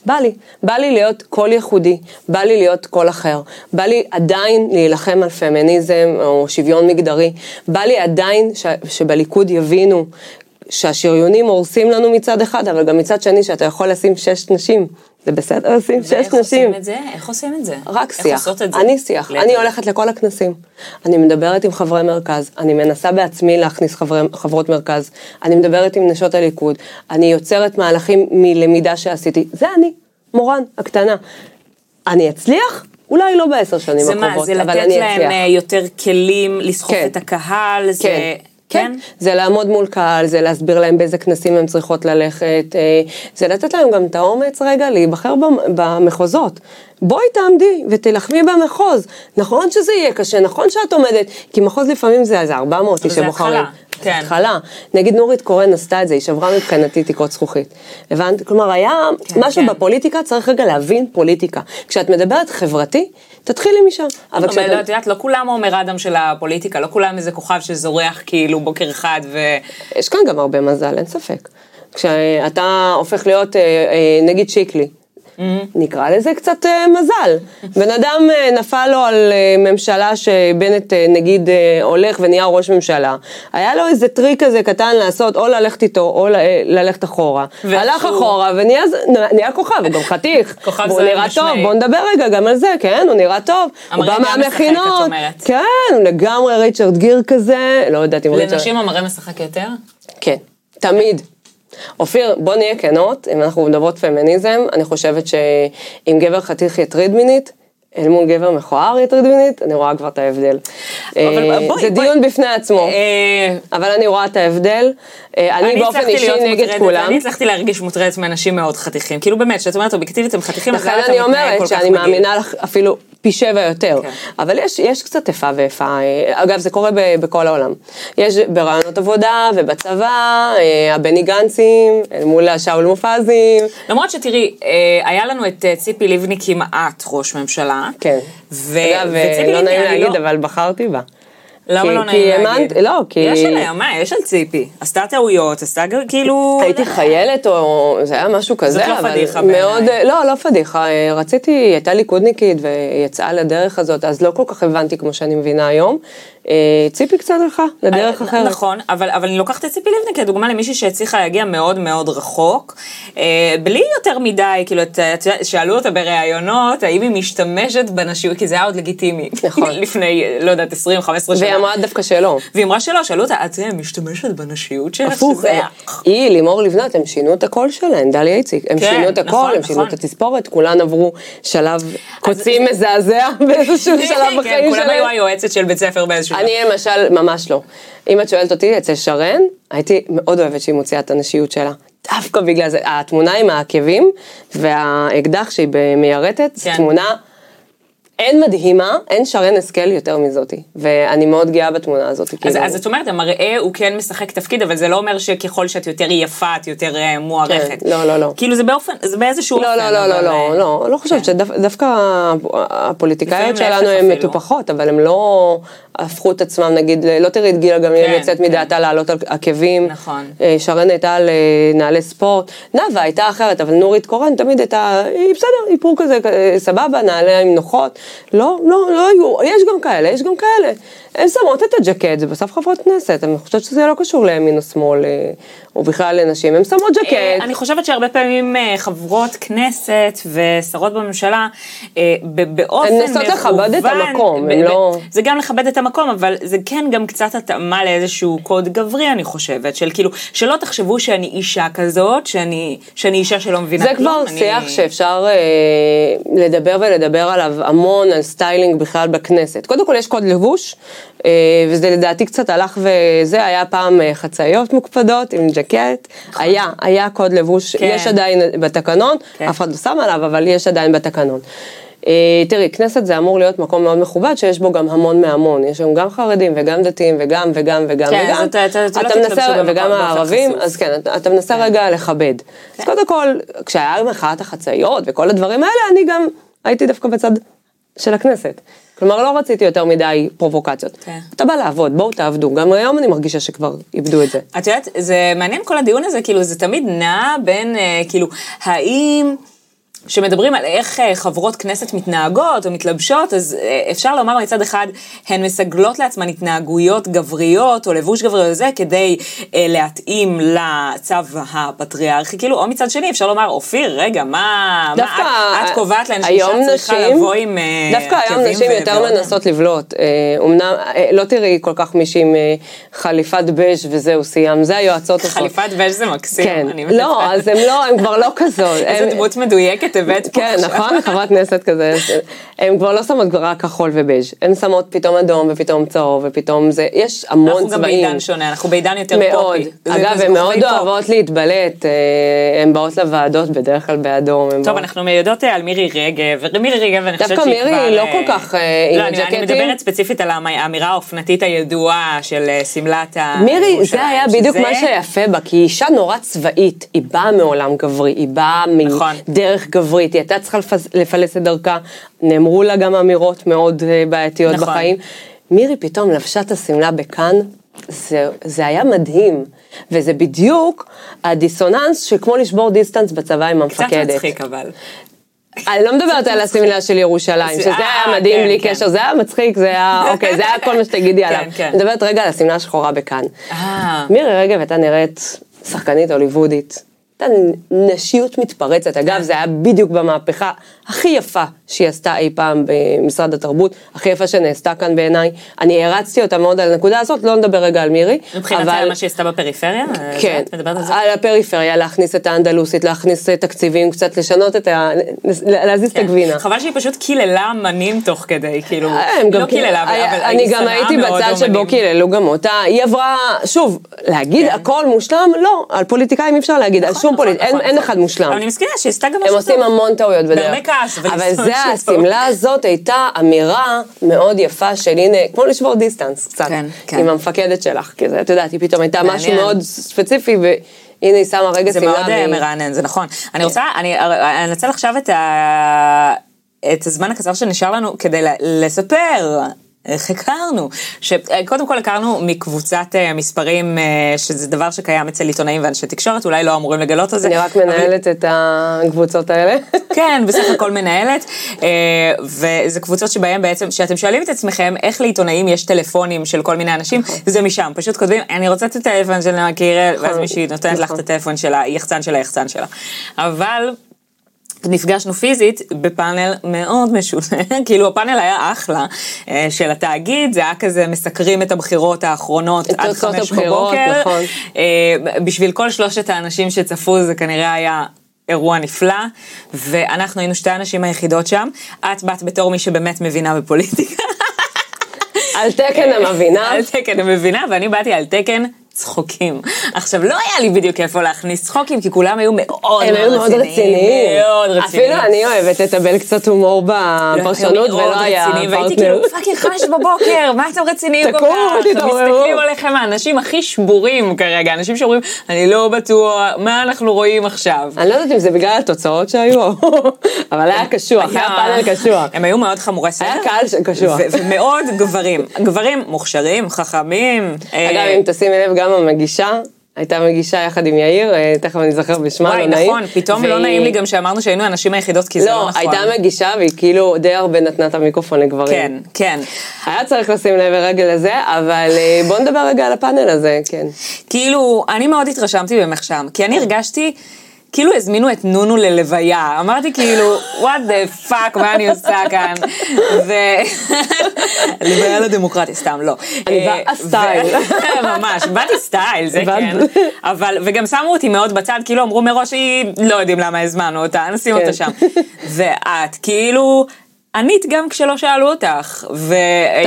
בא לי, בא לי להיות קול ייחודי, בא לי להיות קול אחר, בא לי עדיין להילחם על פמיניזם או שוויון מגדרי, בא לי עדיין ש, שבליכוד יבינו שהשריונים הורסים לנו מצד אחד, אבל גם מצד שני שאתה יכול לשים שש נשים, זה בסדר לשים שש ואיך נשים. עושים את זה? איך עושים את זה? רק איך שיח. עושות את זה? אני שיח. אני הולכת לכל הכנסים. אני מדברת עם חברי מרכז. אני מנסה בעצמי להכניס חברי, חברות מרכז. אני מדברת עם נשות הליכוד. אני יוצרת מהלכים מלמידה שעשיתי. זה אני, מורן, הקטנה. אני אצליח? אולי לא בעשר שנים זה מה, הקרובות, זה אבל לתת אני להם אצליח. אה, יותר כלים לסחוף כן. את הקהל? זה... כן. כן, זה לעמוד מול קהל, זה להסביר להם באיזה כנסים הם צריכות ללכת, אה, זה לתת להם גם את האומץ רגע להיבחר במ- במחוזות. בואי תעמדי ותילחמי במחוז. נכון שזה יהיה קשה, נכון שאת עומדת, כי מחוז לפעמים זה איזה 400 איש שבוחרים. כן. התחלה. נגיד נורית קורן עשתה את זה, היא שברה מבחינתי תקרות זכוכית. הבנת? כלומר, היה כן, משהו כן. בפוליטיקה, צריך רגע להבין פוליטיקה. כשאת מדברת חברתי, תתחילי משם. אבל כשאת... לא, את יודעת, לא כולם עומר אדם של הפוליטיקה, לא כולם איזה כוכב שזורח כאילו בוקר אחד ו... יש כאן גם הרבה מזל, אין ספק. כשאתה הופך להיות, אה, אה, נגיד שיקלי, נקרא לזה קצת אה, מזל. בן אדם אה, נפל לו על אה, ממשלה שבנט נגיד הולך ונהיה ראש ממשלה. היה לו איזה טריק כזה קטן לעשות, או ללכת איתו, או ללכת אחורה. הלך אחורה ונהיה כוכב, הוא גם חתיך. [LAUGHS] כוכב זוהר נראה. טוב, בוא נדבר רגע גם על זה, כן, הוא נראה טוב. הוא בא מהמכינות. כן, הוא לגמרי ריצ'רד גיר כזה, לא יודעת אם ריצ'רד... לנשים המראה משחק יותר? כן, תמיד. אופיר, בוא נהיה כנות, אם אנחנו מדברות פמיניזם, אני חושבת שאם גבר חתיך יטריד מינית, אל מול גבר מכוער יטריד מינית, אני רואה כבר את ההבדל. אבל אה, בואי, זה בואי. דיון בפני עצמו, אה, אבל אני רואה את ההבדל. אה, אני באופן אישי נגד כולם. אני הצלחתי להרגיש מוטרדת מאנשים מאוד חתיכים. כאילו באמת, כשאת אומרת אובייקטיבית הם חתיכים, אז לכן למה אתה אני מתנהג כל אומרת שאני? מאמינה לך אפילו פי שבע יותר. כן. אבל יש, קצת איפה ואיפה. אה, אגב, זה קורה בכל העולם. יש ברעיונות עבודה ובצבא, אה, הבני גנצים, מול השאול מופזים. למרות שתראי, היה לנו את ציפי לבני כמעט ראש ממשלה. כן. ו- אגב, לא נעים להגיד, לא- אבל בחרתי בה. למה כי- לא נעים להגיד? לא, כי- יש עליה, מה, יש על ציפי. עשתה טעויות, עשתה כאילו... הייתי חיילת או זה היה משהו כזה, זאת לא פדיחה מאוד, בעיניי. לא, לא פדיחה, אה, רציתי, היא הייתה ליכודניקית ויצאה לדרך הזאת, אז לא כל כך הבנתי כמו שאני מבינה היום. אה, ציפי קצת הלכה לדרך אה, אחרת. נכון, אבל, אבל אני לוקחת את ציפי לבני כדוגמה למישהי שהצליחה להגיע מאוד מאוד רחוק, אה, בלי יותר מדי, כאילו, שאלו אותה בראיונות, האם היא משתמשת בנשיות, כי זה היה עוד לגיטימי. נכון. [LAUGHS] לפני, לא יודעת, 20-15 שנה. והיא אמרה דווקא שלא. והיא אמרה שלא, שאלו אותה, את משתמשת בנשיות שלך? הפוך, היא, לימור לבנת, הם שינו את הקול שלהם, דליה איציק, הם כן, שינו את הקול, נכון, הם שינו נכון. את התספורת, כולן עברו שלב קוצים מזעזע [LAUGHS] באיזשהו שלב כן, בחיים כולם היו. היועצת של בית ספר באיזשהו... אני למשל, ממש לא. אם את שואלת אותי, אצל שרן, הייתי מאוד אוהבת שהיא מוציאה את הנשיות שלה. דווקא בגלל זה, התמונה עם העקבים והאקדח שהיא מיירטת, זו כן. תמונה אין מדהימה, אין שרן השכל יותר מזאתי. ואני מאוד גאה בתמונה הזאת. אז, כאילו. אז את אומרת, המראה הוא כן משחק תפקיד, אבל זה לא אומר שככל שאת יותר יפה, את יותר אה, מוערכת. כן, לא, לא, לא. כאילו זה באופן, זה באיזשהו לא, אופן. לא, לא, לא, אבל, לא, אה, לא, לא חושבת כן. שדווקא הפוליטיקאיות שלנו הן. מטופחות, אבל הן לא הפכו את עצמם, נגיד, לא תראי את גילה גמליאל כן, יוצאת כן. מדעתה לעלות על עקבים. נכון. אה, שרן הייתה על אה, נעלי ספורט. נאוה הייתה אחרת, אבל נורית קורן תמיד הייתה, היא בסדר, איפור כזה, אה, סבבה, נעליים נוחות. לא, לא, לא היו, יש גם כאלה, יש גם כאלה. הן שמות את הג'קט, זה בסוף חברות כנסת, אני חושבת שזה לא קשור לימין או שמאל, או בכלל לנשים, הן שמות ג'קט. אני חושבת שהרבה פעמים חברות כנסת ושרות בממשלה, באופן הן מנסות לכבד את מכוון, המקום, הן לא- זה גם לכבד את המקום, אבל זה כן גם קצת התאמה לאיזשהו קוד גברי, אני חושבת, של כאילו, שלא תחשבו שאני אישה כזאת, שאני שאני אישה שלא מבינה זה כלום. כבר אני- שיח שאפשר אה, לדבר ולדבר עליו המון, על סטיילינג בכלל בכנסת. קודם כל יש קוד לבוש, אה, וזה לדעתי קצת הלך וזה, היה פעם אה, חצאיות מוקפדות עם ג'קט, היה, היה קוד לבוש, כן. יש עדיין בתקנון, כן. אף אחד לא שם עליו, אבל יש עדיין בתקנון. אה, תראי, כנסת זה אמור להיות מקום מאוד מכובד, שיש בו גם המון מהמון, יש שם גם חרדים וגם דתיים וגם וגם וגם כן, וגם, אז אתה- לא מנסה, וגם הערבים. אז כן, אתה, אתה מנסה רגע לכבד. אז קודם כל, כשהיה מחאת החצאיות וכל הדברים האלה, אני גם הייתי דווקא בצד של הכנסת. כלומר, לא רציתי יותר מדי פרובוקציות. כן. אתה בא לעבוד, בואו תעבדו. גם היום אני מרגישה שכבר איבדו את זה. את יודעת, זה מעניין כל הדיון הזה, כאילו, זה תמיד נע בין, אה, כאילו, האם... כשמדברים על איך אה, חברות כנסת מתנהגות או מתלבשות, אז אה, אפשר לומר מצד אחד, הן מסגלות לעצמן התנהגויות גבריות או לבוש גברי וזה, כדי אה, להתאים לצו הפטריארכי, כאילו, או מצד שני, אפשר לומר, אופיר, רגע, מה, דווקא מה את, את קובעת להן שאישה צריכה נשים- לבוא עם אה, דווקא היום עקבים נשים יותר מנסות לבלוט. אמנם, אה, לא תראי כל כך מישהי עם חליפת בז' וזהו, סיים. זה היועצות. חליפת וז' זה מקסים. כן. אני לא. אז הם לא, הם כבר לא כזאת. [LAUGHS] איזה הם- דמות מדויקת הבאת פה כן. נכון? חברת כנסת כזה. הן כבר לא שמות רק כחול ובז', הן שמות פתאום אדום ופתאום צהוב ופתאום זה, יש המון אנחנו גם צבעים. בעידן שונה, אנחנו בעידן יותר מאוד. פופי. זה- אגב, הן מאוד. אוהבות להתבלט, אה, הן באות לוועדות בדרך כלל באדום. טוב, אנחנו יודעות אה, על מירי רגב, ומירי רגב, אני חושבת דווקא שהיא מירי כבר... היא לא אה, כל כך, עם לא, אני- אני הג'קטים. מדברת ספציפית על האמ- האמירה האופנתית הידועה של שמלת ה... מירי, זה היה בדיוק מה שיפה בה, כי היא אישה נורא צבאית, היא באה מעולם גברי, היא באה נכון. מדרך גברית, היא הייתה צריכה לפס- לפלס את דרכה, נאמרו לה גם אמירות מאוד אה, בעייתיות נכון. בחיים. מירי פתאום לבשה את השמלה בכאן, זה, זה היה מדהים, וזה בדיוק הדיסוננס שכמו לשבור דיסטנס בצבא עם קצת המפקדת. מצחיק אבל. אני לא מדברת על השמלה של ירושלים, זה- שזה אה, היה מדהים כן, בלי כן. קשר, זה היה מצחיק, זה היה, [LAUGHS] אוקיי, זה היה כל מה שתגידי עליו. כן. אני מדברת רגע על השמלה השחורה בכאן. אה. מירי רגב הייתה נראית שחקנית הוליוודית. הייתה נשיות מתפרצת. אגב, זה היה בדיוק במהפכה הכי יפה שהיא עשתה אי פעם במשרד התרבות, הכי יפה שנעשתה כאן בעיניי. אני הערצתי אותה מאוד על הנקודה הזאת, לא נדבר רגע על מירי. מבחינת אבל- מה שהיא עשתה בפריפריה? אה, כן, את על? על הפריפריה, להכניס את האנדלוסית, להכניס אה, תקציבים, קצת לשנות את ה... להזיז את כן. הגבינה. חבל שהיא פשוט קיללה אמנים תוך כדי, כאילו, גם לא קיללה, אבל היה- אבל אני גם הייתי בצד שבו. קיללו גם אותה, היא עברה, שוב, להגיד כן. הכל מושלם, לא, על פוליטיקאים אי אפשר להגיד, על נכון, שום נכון, פוליטיקאי, נכון, אין. אחד מושלם. אני מסכימה שהיא עשתה גם הם משהו עושים טוב. המון טעויות בדרך. בהרבה כעס, אבל זה. השמלה הזאת הייתה אמירה מאוד יפה של הנה, כמו לשבור דיסטנס קצת, כן, כן. עם המפקדת שלך, כי זה, את יודעת, היא פתאום הייתה משהו. מאוד ספציפי, והנה היא שמה רגע זה שמלה. מאוד אה, מרענן, זה נכון. אני רוצה, אני אני אנצל עכשיו את ה... את הזמן הקצר שנשאר לנו כדי לספר איך הכרנו? שקודם כל הכרנו מקבוצת אה, מספרים, אה, שזה דבר שקיים אצל עיתונאים ואנשי תקשורת, אולי לא אמורים לגלות את זה. אני רק מנהלת את הקבוצות האלה. [LAUGHS] כן, בסך הכל מנהלת, אה, וזה קבוצות שבהן בעצם, שאתם שואלים את עצמכם איך לעיתונאים יש טלפונים של כל מיני אנשים, נכון. זה משם, פשוט כותבים, אני רוצה את הטלפון של מכירה, ואז מישהי נותנת לך את נכון. הטלפון של היחצן של היחצן שלה. אבל... נפגשנו פיזית בפאנל מאוד משונה, [LAUGHS] כאילו הפאנל היה אחלה אה, של התאגיד, זה היה כזה מסקרים את הבחירות האחרונות עד חמש בבוקר. נכון. אה, בשביל כל שלושת האנשים שצפו זה כנראה היה אירוע נפלא, ואנחנו היינו שתי הנשים היחידות שם. את באת בתור מי שבאמת מבינה בפוליטיקה. על תקן המבינה. על תקן המבינה, ואני באתי על תקן צחוקים. עכשיו, לא היה לי בדיוק איפה להכניס צחוקים, כי כולם היו מאוד הם היו מאוד רציניים. מאוד רציניים. אפילו אני אוהבת לטבל קצת הומור בפרשנות, מאוד ולא היה רציניים, והייתי פרטנר. כאילו, fucking חמש בבוקר, מה אתם רציניים כל כך? תתעוררו. מסתכלים עליכם האנשים הכי שבורים כרגע, אנשים שאומרים, אני לא בטוח, מה אנחנו רואים עכשיו? אני לא יודעת אם זה בגלל התוצאות שהיו, [LAUGHS] אבל היה קשוח, היה פאנל קשוח. הם היו מאוד חמורי סדר. היה קהל קשוח. ומאוד גברים. גברים מוכשרים, חכמים. אה, אגב, אם תשימי לב, גם המגישה, הייתה מגישה יחד עם יאיר, אה, תכף אני אזכר בשמה, וואי, לא נעים. נכון, פתאום לא והיא- נעים לי גם שאמרנו שהיינו הנשים היחידות, כי זה לא לא, נכון. הייתה מגישה והיא כאילו די הרבה נתנה את המיקרופון לגברים. כן, כן. היה צריך לשים לב רגע לזה, אבל אה, בוא נדבר רגע על הפאנל הזה, כן. כאילו, אני מאוד התרשמתי ממך שם, כי אני הרגשתי... כאילו הזמינו את נונו ללוויה, אמרתי כאילו, what the fuck, מה אני עושה כאן? ו... לוויה לדמוקרטיה, סתם, לא. באה אה, סטייל. [LAUGHS] ממש, באתי סטייל, זה. כן. אבל, וגם שמו אותי מאוד בצד, כאילו אמרו מראש, היא, לא יודעים למה הזמנו אותה, נשים כן. אותה שם. ואת, כאילו... ענית גם כשלא שאלו אותך. ו...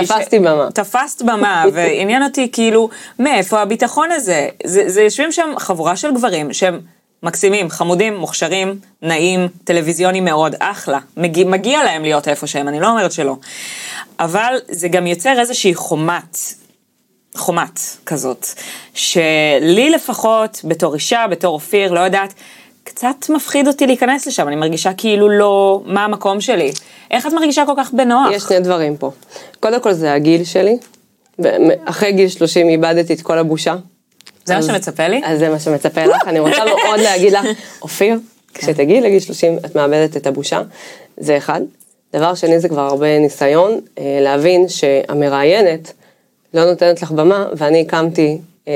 תפסתי במה. תפסת במה, ועניין אותי כאילו, מאיפה הביטחון הזה? זה, זה יושבים שם חבורה של גברים שהם מקסימים, חמודים, מוכשרים, נעים, טלוויזיונים מאוד, אחלה. מגיע, מגיע להם להיות איפה שהם, אני לא אומרת שלא. אבל זה גם יוצר איזושהי חומת. חומת כזאת, שלי לפחות, בתור אישה, בתור אופיר, לא יודעת, קצת מפחיד אותי להיכנס לשם, אני מרגישה כאילו לא, מה המקום שלי? איך את מרגישה כל כך בנוח? יש שני דברים פה. קודם כל זה הגיל שלי. אחרי גיל 30 איבדתי את כל הבושה. זה מה שמצפה לי? אז זה מה שמצפה לך. אני רוצה מאוד להגיד לך, אופיר, כשתגיעי לגיל 30 את מאבדת את הבושה. זה אחד. דבר שני זה כבר הרבה ניסיון אה, להבין שהמראיינת לא נותנת לך במה, ואני הקמתי אה,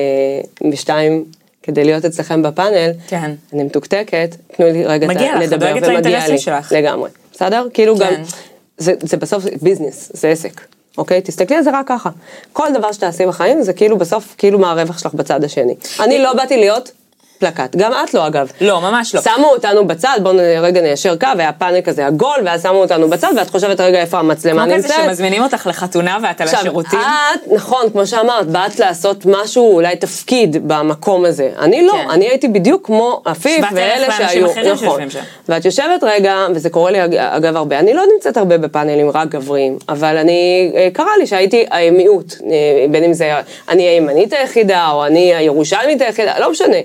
בשתיים כדי להיות אצלכם בפאנל. כן. אני מתוקתקת, תנו לי רגע מגיע לך, לדבר, דואגת ומגיע לאינטרסים לי. שלך. לגמרי. בסדר? כאילו גם, כן. זה, זה בסוף ביזנס, זה עסק. אוקיי? תסתכלי על זה רק ככה. כל דבר שתעשי בחיים זה כאילו בסוף, כאילו מה הרווח שלך בצד השני. אני לא באתי להיות פלקט, גם את לא אגב. לא, ממש לא. שמו אותנו בצד, בואו רגע ניישר קו, היה פאנל כזה עגול, ואז שמו אותנו בצד, ואת חושבת רגע איפה המצלמה כמו נמצאת. כזה שמזמינים אותך לחתונה ואת על עכשיו, השירותים. את, נכון, כמו שאמרת, באת לעשות משהו, אולי תפקיד במקום הזה. אני לא, כן. אני הייתי בדיוק כמו עפיף ואלה שהיו, נכון. ואת יושבת רגע, וזה קורה לי אג- אגב הרבה, אני לא נמצאת הרבה בפאנלים רק גבריים, אבל אני, אה, קרה לי שהייתי אה, מיעוט, אה, בין אם זה אני הימנית היחידה, או אני הירושלמית היחידה, לא משנה.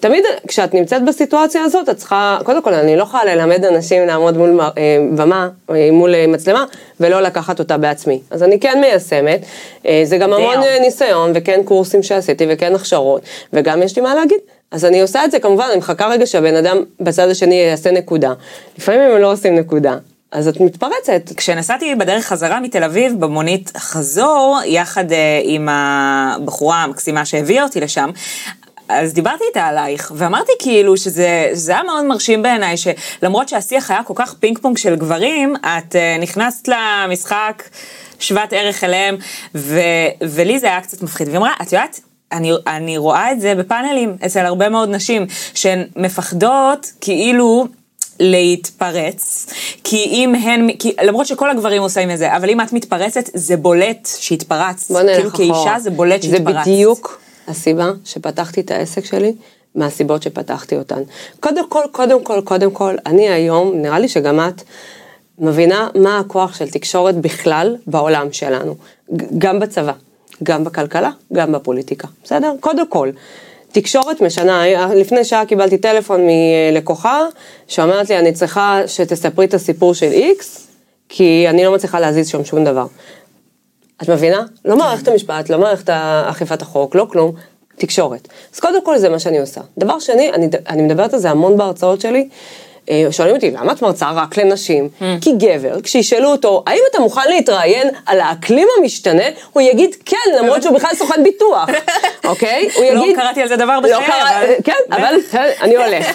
תמיד כשאת נמצאת בסיטואציה הזאת, את צריכה, קודם כל, אני לא יכולה ללמד אנשים לעמוד מול אה, במה, אה, מול אה, מצלמה, ולא לקחת אותה בעצמי. אז אני כן מיישמת, זה גם המון ניסיון, וכן קורסים שעשיתי, וכן הכשרות, וגם יש לי מה להגיד. אז אני עושה את זה כמובן, אני מחכה רגע שהבן אדם בצד השני יעשה נקודה. לפעמים הם לא עושים נקודה, אז את מתפרצת. כשנסעתי בדרך חזרה מתל אביב במונית חזור, יחד אה, עם הבחורה המקסימה שהביאה אותי לשם, אז דיברתי איתה עלייך, ואמרתי כאילו שזה היה מאוד מרשים בעיניי, שלמרות שהשיח היה כל כך פינג פונג של גברים, את אה, נכנסת למשחק שוות ערך אליהם, ו, ולי זה היה קצת מפחיד. והיא אמרה, את יודעת, אני, אני רואה את זה בפאנלים אצל הרבה מאוד נשים, שהן מפחדות כאילו להתפרץ, כי אם הן, כי, למרות שכל הגברים עושים את זה, אבל אם את מתפרצת, זה בולט שהתפרצת. בוא נלך כאילו אחורה. כאישה זה בולט זה שהתפרצת. בדיוק הסיבה שפתחתי את העסק שלי, מהסיבות שפתחתי אותן. קודם כל, קודם כל, קודם כל, אני היום, נראה לי שגם את, מבינה מה הכוח של תקשורת בכלל בעולם שלנו. גם בצבא, גם בכלכלה, גם בפוליטיקה, בסדר? קודם כל. תקשורת משנה, לפני שעה קיבלתי טלפון מלקוחה שאומרת לי, אני צריכה שתספרי את הסיפור של איקס, כי אני לא מצליחה להזיז שם שום דבר. את מבינה? לא מערכת המשפט, לא מערכת אכיפת החוק, לא כלום, תקשורת. אז קודם כל זה מה שאני עושה. דבר שני, אני, אני מדברת על זה המון בהרצאות שלי. אה, שואלים אותי, למה את מרצה רק לנשים? Mm. כי גבר, כשישאלו אותו, האם אתה מוכן להתראיין על האקלים המשתנה, הוא יגיד כן, למרות שהוא בכלל סוכן ביטוח, [LAUGHS] אוקיי? הוא לא יגיד... קראתי על זה דבר לא בחיי, אבל- כן, אבל כן, אני הולך.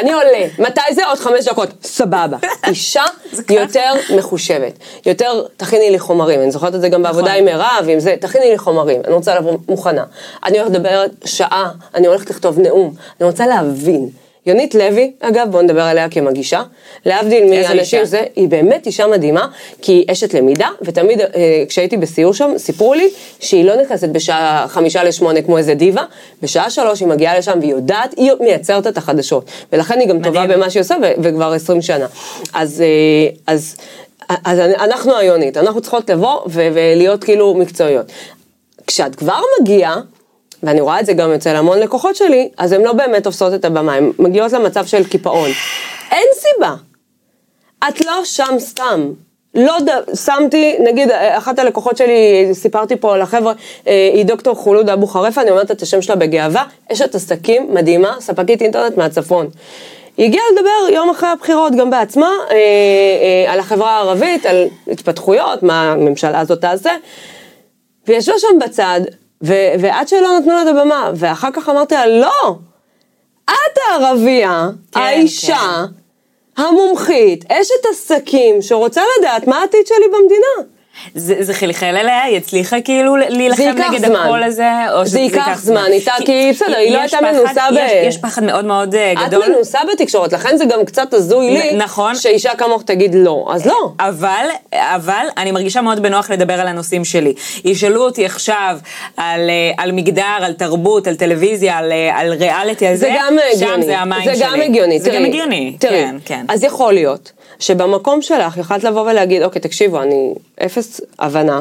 אני עולה. מתי זה? עוד חמש דקות. סבבה. [LAUGHS] אישה יותר מחושבת. יותר, תכיני לי חומרים. אני זוכרת את זה גם בעבודה נכון. עם מירב, עם זה, תכיני לי חומרים. אני רוצה לבוא מוכנה. אני הולכת לדבר שעה, אני הולכת לכתוב נאום. אני רוצה להבין. יונית לוי, אגב, בואו נדבר עליה כמגישה, להבדיל מאנשים? זה, היא באמת אישה מדהימה, כי היא אשת למידה, ותמיד אה, כשהייתי בסיור שם, סיפרו לי שהיא לא נכנסת בשעה חמישה לשמונה כמו איזה דיבה, בשעה שלוש היא מגיעה לשם והיא יודעת, היא מייצרת את החדשות, ולכן היא גם טובה מדהים. במה שהיא עושה, וכבר עשרים שנה. אז, אה, אז, אז אנחנו היונית, אנחנו צריכות לבוא ולהיות כאילו מקצועיות. כשאת כבר מגיעה, ואני רואה את זה גם אצל המון לקוחות שלי, אז הן לא באמת תופסות את הבמה, הן מגיעות למצב של קיפאון. אין סיבה. את לא שם סתם. לא ד... שמתי, נגיד, אחת הלקוחות שלי, סיפרתי פה על החבר'ה, אה, היא דוקטור חולוד אבו חרפה, אני אומרת את השם שלה בגאווה, אשת עסקים מדהימה, ספקית אינטרנט מהצפון. היא הגיעה לדבר יום אחרי הבחירות גם בעצמה, אה, אה, על החברה הערבית, על התפתחויות, מה הממשלה הזאת תעשה. והיא ישבה שם בצד, ו- ועד שלא נתנו לה את הבמה, ואחר כך אמרתי לה, לא, את הערבייה, כן, האישה, המומחית, אשת עסקים, שרוצה לדעת מה העתיד שלי במדינה. זה, זה חלחל אליה, היא הצליחה כאילו להילחם נגד זמן. הקול הזה? או זה שזה ייקח זמן, איתה, כי בסדר, היא לא הייתה מנוסה ב- יש, יש פחד מאוד מאוד אה, את גדול. מנוסה בתקשורת, לכן זה גם קצת הזוי לי, נכון. שאישה כמוך תגיד לא, אז לא. אבל, אבל אני מרגישה מאוד בנוח לדבר על הנושאים שלי. ישאלו אותי עכשיו על, אה, על מגדר, על תרבות, על טלוויזיה, על, אה, על ריאליטי, על זה זה, גם שם הגיוני. זה המים זה שלי. גם הגיוני. זה תראי, גם הגיוני, תראי, כן, כן. אז יכול להיות שבמקום שלך יכולת לבוא ולהגיד, אוקיי, תקשיבו, אני אפס הבנה.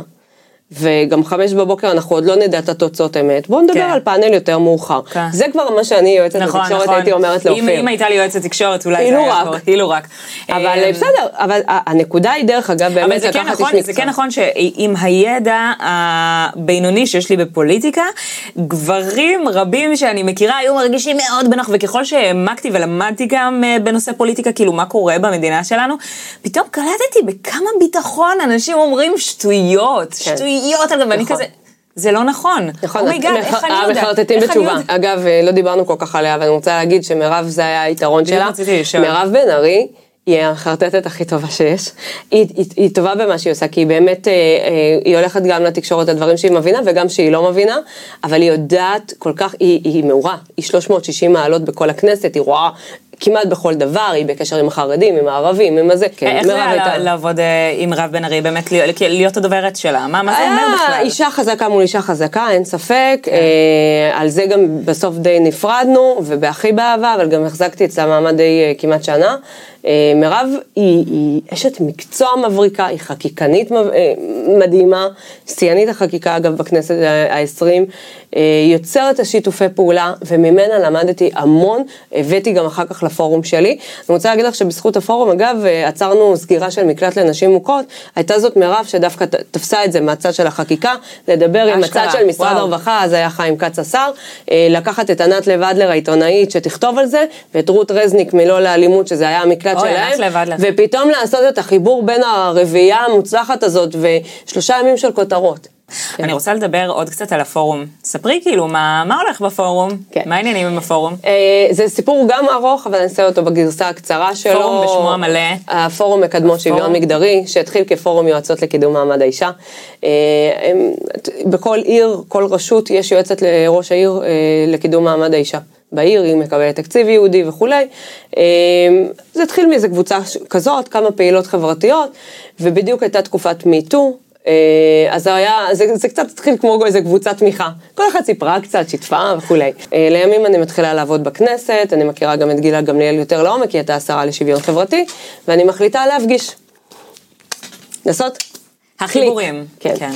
וגם חמש בבוקר אנחנו עוד לא נדע את התוצאות אמת, בואו נדבר כן. על פאנל יותר מאוחר. כן. זה כבר מה שאני יועצת נכון, לתקשורת נכון. הייתי אומרת אם, לאופיר. אם הייתה לי יועצת תקשורת, אולי זה היה. קורה. אילו רק. אבל אה, בסדר, אבל הנקודה היא דרך אגב באמת זה כן, לקחת נכון, איש זה מקצוע. כן נכון שעם הידע הבינוני שיש לי בפוליטיקה, גברים רבים שאני מכירה היו מרגישים מאוד בנוח, וככל שהעמקתי ולמדתי גם אה, בנושא פוליטיקה, כאילו מה קורה במדינה שלנו, פתאום קלטתי בכמה ביטחון אנשים אומרים שטויות, כן. שטויות, על זה, ואני. כזה... זה לא נכון. נכון, oh my god, את- איך אני יודעת? אני בתשובה. אגב, אה, לא דיברנו כל כך עליה, אבל אני רוצה להגיד שמירב זה היה היתרון שלה. מירב בן ארי. היא המחרטטת הכי טובה שיש. היא, היא, היא טובה במה שהיא עושה, כי היא באמת, אה, אה, היא הולכת גם לתקשורת, הדברים שהיא מבינה וגם שהיא לא מבינה, אבל היא יודעת כל כך, היא, היא מעורה, היא 360 מעלות בכל הכנסת, היא רואה כמעט בכל דבר, היא בקשר עם החרדים, עם הערבים, עם הזה. כן, איך זה היה לעבוד אה, עם רב בן ארי, באמת להיות- הדוברת שלה? מה מה זה אומר בכלל? אישה חזקה מול אישה חזקה, אין ספק. אה, על זה גם בסוף די נפרדנו, ובהכי באהבה, אבל גם החזקתי אצלה מעמד די כמעט שנה. אה, מירב היא, היא אשת מקצוע מבריקה, היא חקיקנית אה, מדהימה, שיאנית החקיקה אגב בכנסת העשרים, אה, יוצרת השיתופי פעולה, וממנה למדתי המון, הבאתי גם אחר כך לפורום שלי. אני רוצה להגיד לך שבזכות הפורום, אגב, עצרנו סגירה של מקלט לנשים מוכות, הייתה זאת מירב שדווקא תפסה את זה מהצד של החקיקה, לדבר עם אשכרה, הצד של משרד וואו. הרווחה, אז היה חיים כץ השר, לקחת את ענת לב אדלר העיתונאית שתכתוב על זה, ואת רות רזניק מלא לאלימות, שזה היה המקלט שלהם, ענת לב אדלר. ופתאום לעשות את החיבור בין הרביעייה המוצלחת הזאת, ושלושה ימים של כותרות. אני רוצה לדבר עוד קצת על הפורום. ספרי כאילו, מה, מה הולך בפורום? כן. מה העניינים עם הפורום? אה, זה סיפור גם ארוך, אבל אני אעשה אותו בגרסה הקצרה שלו. פורום בשמו המלא. הפורום מקדמות שוויון הפורום. מגדרי, שהתחיל כפורום יועצות לקידום מעמד האישה. אה, הם- בכל עיר, כל רשות, יש יועצת לראש העיר אה, לקידום מעמד האישה. בעיר היא מקבלת תקציב ייעודי וכולי. אה, זה התחיל מאיזה קבוצה כזאת, כמה פעילות חברתיות, ובדיוק הייתה תקופת מיטו. אז זה היה, זה, זה קצת התחיל כמו איזה קבוצת תמיכה. כל אחת סיפרה קצת, שיתפה וכולי. אה, לימים אני מתחילה לעבוד בכנסת, אני מכירה גם את גילה גמליאל יותר לעומק, היא הייתה השרה לשוויון חברתי, ואני מחליטה להפגיש. לעשות החיבורים. כן. כן.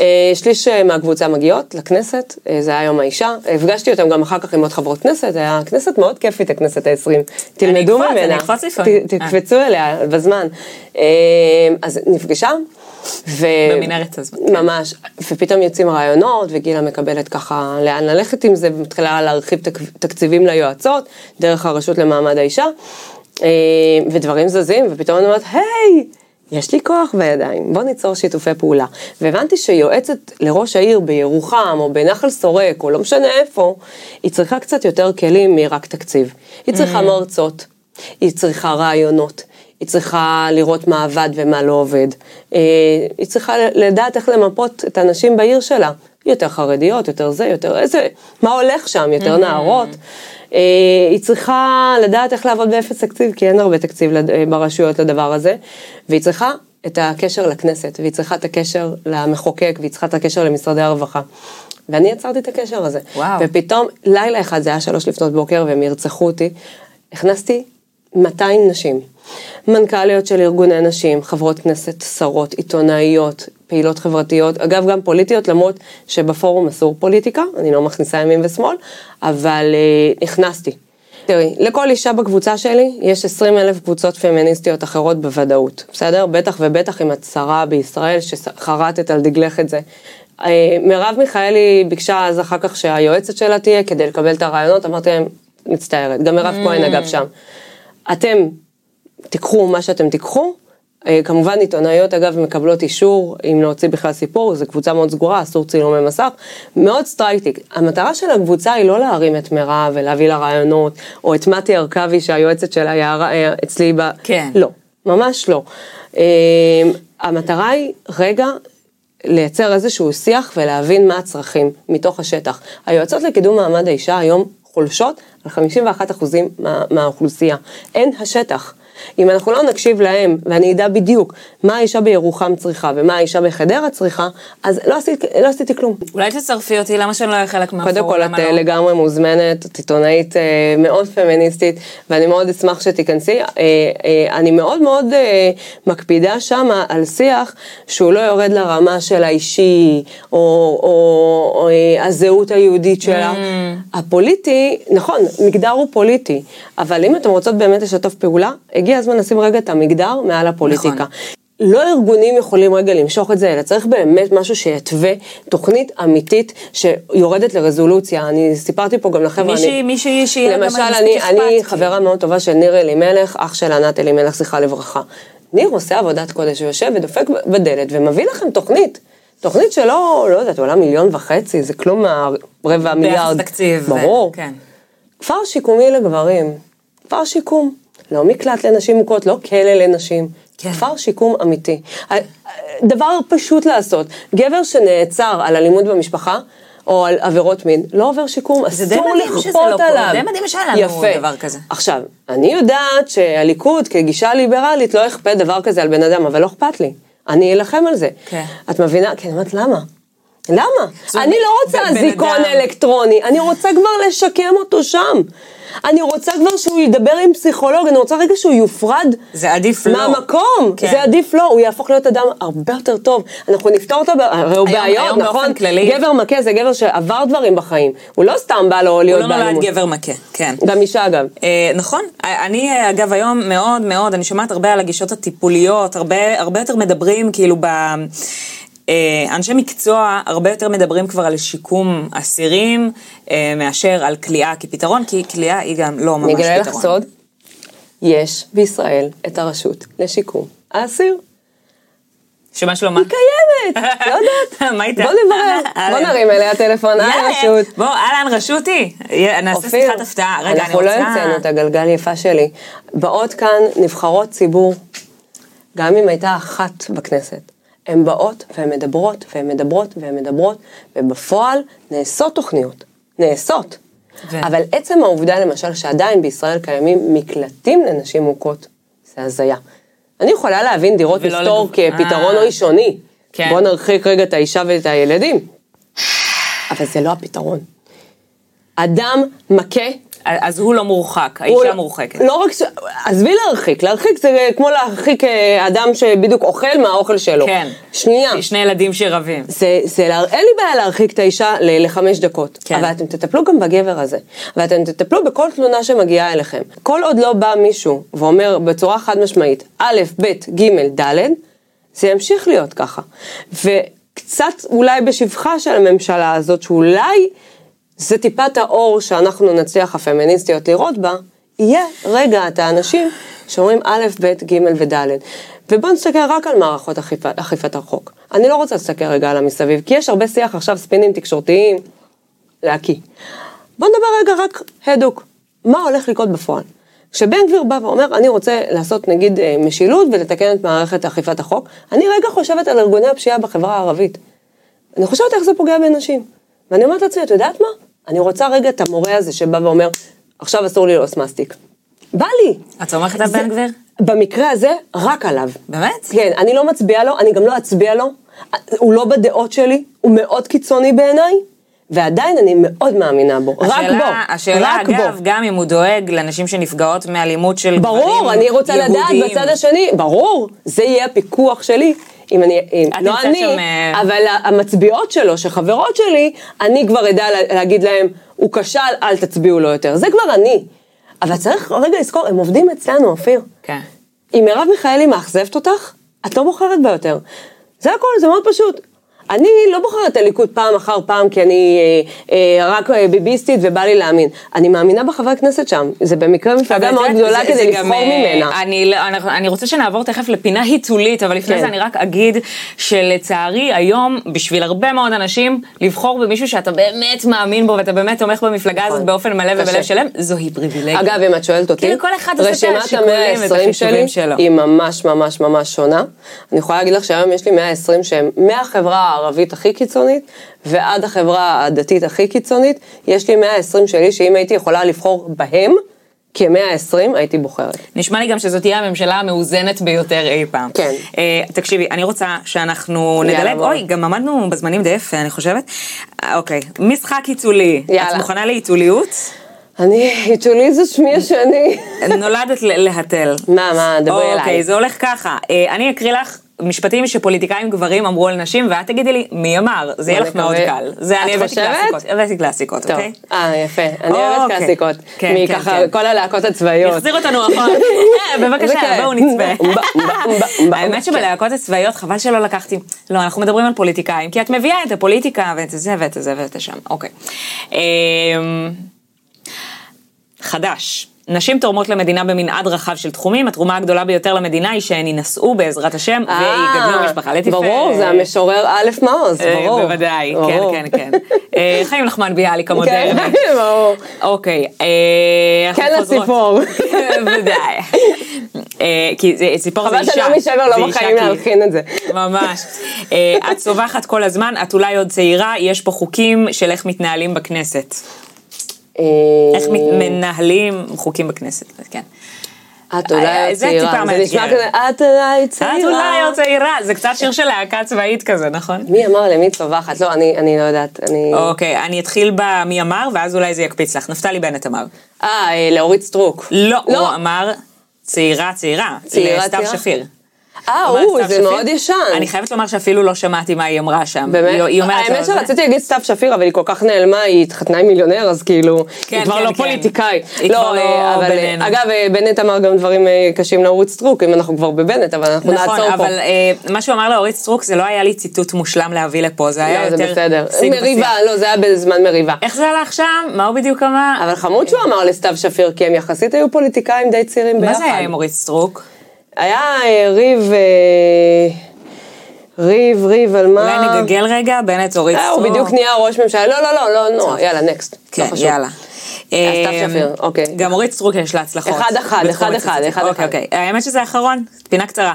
אה, שליש אה, מהקבוצה מגיעות לכנסת, אה, זה היה יום האישה, הפגשתי אותם גם אחר כך עם עוד חברות כנסת, היה כנסת מאוד כיפית, הכנסת העשרים. תלמדו ממנה. אני. ת- תקפצו אליה בזמן. אז נפגשה, ו... במנהרת הזאת, כן. ממש, ופתאום יוצאים רעיונות, וגילה מקבלת ככה לאן ללכת עם זה, ומתחילה להרחיב תק... תקציבים ליועצות, דרך הרשות למעמד האישה, ודברים זזים, ופתאום אני אומרת, היי! יש לי כוח בידיים, בוא ניצור שיתופי פעולה. והבנתי שיועצת לראש העיר בירוחם, או בנחל סורק, או לא משנה איפה, היא צריכה קצת יותר כלים מרק תקציב. היא צריכה מרצות, היא צריכה רעיונות, היא צריכה לראות מה עבד ומה לא עובד. אה, היא צריכה לדעת איך למפות את הנשים בעיר שלה. יותר חרדיות, יותר זה, יותר איזה, מה הולך שם, יותר נערות. אה, היא צריכה לדעת איך לעבוד באפס תקציב, כי אין הרבה תקציב אה, ברשויות לדבר הזה, והיא צריכה את הקשר לכנסת, והיא צריכה את הקשר למחוקק, והיא צריכה את הקשר למשרדי הרווחה. ואני יצרתי את הקשר הזה. וואו. ופתאום, לילה אחד, זה היה שלוש לפנות בוקר, והם ירצחו אותי, הכנסתי 200 נשים. מנכ"ליות של ארגוני נשים, חברות כנסת, שרות, עיתונאיות, פעילות חברתיות, אגב גם פוליטיות, למרות שבפורום אסור פוליטיקה, אני לא מכניסה ימין ושמאל, אבל אה, הכנסתי. תראי, לכל אישה בקבוצה שלי יש 20 אלף קבוצות פמיניסטיות אחרות בוודאות, בסדר? בטח ובטח אם את שרה בישראל שחרטת על דגלך את זה. אה, מרב מיכאלי ביקשה אז אחר כך שהיועצת שלה תהיה כדי לקבל את הרעיונות, אמרתי להם, מצטערת, גם מירב כהן אגב שם. אתם תיקחו מה שאתם תיקחו. אה, כמובן עיתונאיות אגב מקבלות אישור אם להוציא בכלל סיפור, זו קבוצה מאוד סגורה, אסור צילומי מסך, מאוד strategic. המטרה של הקבוצה היא לא להרים את מירב ולהביא לה רעיונות, או את מתי הרכבי שהיועצת שלה היה אה, אצלי ב... כן. לא, ממש לא. אה, המטרה היא רגע לייצר איזשהו שיח ולהבין מה הצרכים מתוך השטח. היועצות לקידום מעמד האישה היום חולשות על 51 אחוזים מה, מהאוכלוסייה. הן השטח. אם אנחנו לא נקשיב להם, ואני אדע בדיוק מה האישה בירוחם צריכה ומה האישה בחדרה צריכה, אז לא עשיתי, לא עשיתי כלום. אולי תצרפי אותי, למה שאני לא אהיה חלק מהפורום? קודם כל, את למה אה, לא? לגמרי מוזמנת, את עיתונאית אה, מאוד פמיניסטית, ואני מאוד אשמח שתיכנסי. אה, אה, אני מאוד מאוד אה, מקפידה שם על שיח שהוא לא יורד לרמה של האישי, או, או, או אה, הזהות היהודית שלה. הפוליטי, נכון, מגדר הוא פוליטי, אבל אם אתם רוצות באמת לשתף פעולה, הגיע הזמן לשים רגע את המגדר מעל הפוליטיקה. נכון. לא ארגונים יכולים רגע למשוך את זה, אלא צריך באמת משהו שיתווה תוכנית אמיתית שיורדת לרזולוציה. אני סיפרתי פה גם לחבר'ה, מישהי- אני... מישהי שיהיה גם למשל, מספיק אני, אני כאילו. חברה מאוד טובה של ניר אלימלך, אח של ענת אלימלך, זכרה לברכה. ניר עושה עבודת קודש, הוא יושב ודופק בדלת ומביא לכם תוכנית. תוכנית שלא, לא יודעת, עולה מיליון וחצי, זה כלום מהרבע מיליארד. תקציב, ו- ברור. כן. כפר שיקומי לגברים, כפר שיקום, לא מקלט לנשים מוכות, לא כלא לנשים, כן. כפר שיקום אמיתי. דבר פשוט לעשות, גבר שנעצר על אלימות במשפחה, או על עבירות מין, לא עובר שיקום, זה די אסור מדהים שזה לכפות לא קורה, עליו. די מדהים שהיה לנו. דבר כזה. עכשיו, אני יודעת שהליכוד כגישה ליברלית לא יכפה דבר כזה על בן אדם, אבל לא אכפת לי. אני אלחם על זה. כן. את מבינה? כן, אמרת למה? למה? אני לא רוצה אזיקון אלקטרוני, אני רוצה כבר לשקם אותו שם. אני רוצה כבר שהוא ידבר עם פסיכולוג, אני רוצה רגע שהוא יופרד זה עדיף לא. מהמקום. כן. זה עדיף לא, הוא יהפוך להיות אדם הרבה יותר טוב. אנחנו נפתור אותו, הרי הוא היום- בעיות, היום נכון? כללי- גבר מכה זה גבר שעבר דברים בחיים. הוא לא סתם בא לו להיות הוא לא באלימות. נולד גבר מכה, כן. גם אישה אגב. אה, נכון, אני אה, אגב היום מאוד מאוד, אני שומעת הרבה על הגישות הטיפוליות, הרבה, הרבה יותר מדברים כאילו ב... אה, אנשי מקצוע הרבה יותר מדברים כבר על שיקום אסירים אה, מאשר על כליאה כפתרון, כי כליאה היא גם לא ממש אני פתרון. אגלה לך סוד, יש בישראל את הרשות לשיקום האסיר. שמה שלומה? היא קיימת, [LAUGHS] לא יודעת. [LAUGHS] מה איתה? בוא נברר, [LAUGHS] בוא. נרים אליה טלפון, אהלן רשות. בוא, אהלן רשותי, נעשה אופיר, שיחת הפתעה. רגע, אני אנחנו רוצה... לא המצאנו את הגלגל יפה שלי. באות כאן נבחרות ציבור, גם אם הייתה אחת בכנסת. הן באות והן מדברות והן מדברות והן מדברות, ובפועל נעשות תוכניות. נעשות. ו- אבל עצם העובדה למשל שעדיין בישראל קיימים מקלטים לנשים מוכות, זה הזיה. אני יכולה להבין דירות לפתור לגב- כפתרון אה. ראשוני. כן. בוא נרחיק רגע את האישה ואת הילדים. אבל זה לא הפתרון. אדם מכה, אז הוא לא מורחק, האישה לא- מורחקת. לא רק ש... עזבי להרחיק, להרחיק זה כמו להרחיק אה, אדם שבדיוק אוכל מהאוכל שלו. כן. שנייה. שני ילדים שרבים. זה, זה, לה- אין לי בעיה להרחיק את האישה ל- לחמש דקות, כן. אבל אתם תטפלו גם בגבר הזה, ואתם תטפלו בכל תלונה שמגיעה אליכם. כל עוד לא בא מישהו ואומר בצורה חד משמעית, א', ב', ג', ד', זה ימשיך להיות ככה. וקצת אולי בשבחה של הממשלה הזאת, שאולי זה טיפת האור שאנחנו נצליח הפמיניסטיות לראות בה, יהיה רגע את האנשים שאומרים א', ב', ג' וד'. ובואו נסתכל רק על מערכות אכיפת, אכיפת החוק. אני לא רוצה להסתכל רגע על המסביב, כי יש הרבה שיח עכשיו, ספינים תקשורתיים, להקיא. בואו נדבר רגע רק הדוק, מה הולך לקרות בפועל. כשבן גביר בא ואומר, אני רוצה לעשות נגיד אה, משילות ולתקן את מערכת אכיפת החוק, אני רגע חושבת על ארגוני הפשיעה בחברה הערבית. אני חושבת איך זה פוגע בנשים. ואני אומרת לעצמי, את יודעת מה? אני רוצה רגע את המורה הזה שבא ואומר, עכשיו אסור לי לעוס מסטיק. בא לי. את סומכת על בן גביר? במקרה הזה, רק עליו. באמת? כן, אני לא מצביעה לו, אני גם לא אצביע לו. הוא לא בדעות שלי, הוא מאוד קיצוני בעיניי, ועדיין אני מאוד מאמינה בו. רק השאלה, בו. השאלה רק אגב, בו. גם אם הוא דואג לנשים שנפגעות מאלימות של גברים ברור, אני רוצה לדעת יהודים. בצד השני, ברור, זה יהיה הפיקוח שלי. אם אני, אם, לא אני, שם, אה, אבל המצביעות שלו, שחברות שלי, אני כבר אדע לה- להגיד להם, הוא כשל, אל תצביעו לו יותר. זה כבר אני. אבל צריך רגע לזכור, הם עובדים אצלנו, אופיר. כן. אם מרב מיכאלי מאכזבת אותך, את לא בוחרת בה יותר. זה הכל, זה מאוד פשוט. אני לא בוחרת את הליכוד פעם אחר פעם כי אני אה, אה, רק אה, ביביסטית ובא לי להאמין. אני מאמינה בחבר כנסת שם. זה במקרה מפלגה מאוד גדולה כדי לבחור אה, ממנה. אני, לא- אני, רוצה שנעבור תכף לפינה היתולית, אבל לפני כן. זה אני רק אגיד שלצערי היום, בשביל הרבה מאוד אנשים, לבחור במישהו שאתה באמת מאמין בו ואתה באמת תומך במפלגה הזאת נכון. באופן מלא. ובלב שלם, זוהי פריבילגיה. אגב, אם את שואלת אותי, כאילו רשימת המאה ואת ה-20 החישובים שלי. היא ממש ממש ממש שונה. אני יכולה להגיד לך שהיום יש לי 120 שהם מהחברה הערבית הכי קיצונית ועד החברה הדתית הכי קיצונית, יש לי 120 שלי שאם הייתי יכולה לבחור בהם, כ-120 הייתי בוחרת. נשמע לי גם שזאת תהיה הממשלה המאוזנת ביותר אי פעם. כן. אה, תקשיבי, אני רוצה שאנחנו נדלג, בואי. אוי, גם עמדנו בזמנים די יפה, אני חושבת. אה, אוקיי, משחק עיצולי. יאללה. את מוכנה לעיצוליות? אני, איצ'ולי זה שמי השני. נולדת להתל. מה, מה, דברי אליי. אוקיי, זה הולך ככה. אה, אני אקריא לך משפטים שפוליטיקאים גברים אמרו על נשים, ואת תגידי לי מי אמר. זה יהיה לך מאוד. קל. זה אני הבאתי? קלאסיקות. הבאתי קלאסיקות, אוקיי? אה, יפה. אני אוהבת אוקיי. קלאסיקות. כן, כן, מככה, כן. כל הלהקות הצבאיות. החזיר אותנו [LAUGHS] אחורה. אה, בבקשה, כן. בואו נצפה. [LAUGHS] האמת שבלהקות הצבאיות חבל שלא לקחתי. לא, אנחנו מדברים על פוליטיקאים, כי את מביאה את הפוליטיקה ואת זה ואת זה ואת זה שם. אוקיי. אמ, חדש. נשים תורמות למדינה במנעד רחב של תחומים, התרומה הגדולה ביותר למדינה היא שהן יינשאו בעזרת השם ויגדלו משפחה לתפארת. אה, ברור, זה המשורר א' מעוז, אה, ברור. בוודאי. כן, כן, כן. אה, חיים נחמן ביאליק כן, המודרני. [LAUGHS] ברור. אוקיי, אה, כן. לציפור. [LAUGHS] בוודאי. אה, כי זה- ציפור זה חבל אישה. שנעמי שבר זה לא בחיים להלחין את זה. ממש. אה, את צווחת כל הזמן, את אולי עוד צעירה, יש פה חוקים של איך מתנהלים בכנסת. אה, איך מנהלים חוקים בכנסת, כן. את אולי אה, עוד צעירה. טיפה זה נשמע. כזה, את אולי צעירה. את אולי עוד צעירה, זה קצת שיר של להקה צבאית כזה, נכון? מי אמר למי צווחת? לא, אני לא יודעת. אני... אוקיי, אני אתחיל במי אמר, ואז אולי זה יקפיץ לך. נפתלי בנט אמר. אה, אה, לאורית סטרוק. לא, לא. הוא אמר צעירה, צעירה. צעירה, לסתיו צעירה? שפיר. אה, סתיו זה. מאוד ישן. אני חייבת לומר שאפילו לא שמעתי מה היא אמרה שם. באמת? היא- אומרת האמת שרציתי להגיד סתיו שפיר, אבל היא כל כך נעלמה, היא התחתנה עם מיליונר, אז כאילו, כן, היא כבר כן, לא כן. פוליטיקאי. היא כבר לא אה, אבל, בינינו. אגב, אה, בנט אמר גם דברים אה, קשים לאורית סטרוק, אם אנחנו כבר בבנט, אבל אנחנו נכון, נעצור פה. אבל אה, מה שהוא אמר לאורית סטרוק זה לא היה לי ציטוט מושלם להביא לפה, זה היה לא, יותר... זה בסדר. מריבה. לא, זה היה בזמן מריבה. איך זה הלך שם? מה הוא בדיוק אמר? אבל חמוד שהוא אמר לסתיו שפיר, כי הם יחסית היו פוליטיקאים די צעירים ביחד. מה זה היה עם אורית סטרוק? היה אה, ריב, אה, ריב, ריב, על מה? אולי נגגל רגע, בנט אורית סטרוק. הוא בדיוק נהיה ראש ממשלה, לא, לא, לא, לא, נו, יאללה, next. כן, לא חשוב. יאללה. סתיו אה, שפיר, אוקיי. גם אורית סטרוק יש לה הצלחות. אחד, אחד, אחד, אחד, הציטוטים. אחד, אוקיי, אחד. אוקיי. האמת שזה האחרון, פינה קצרה.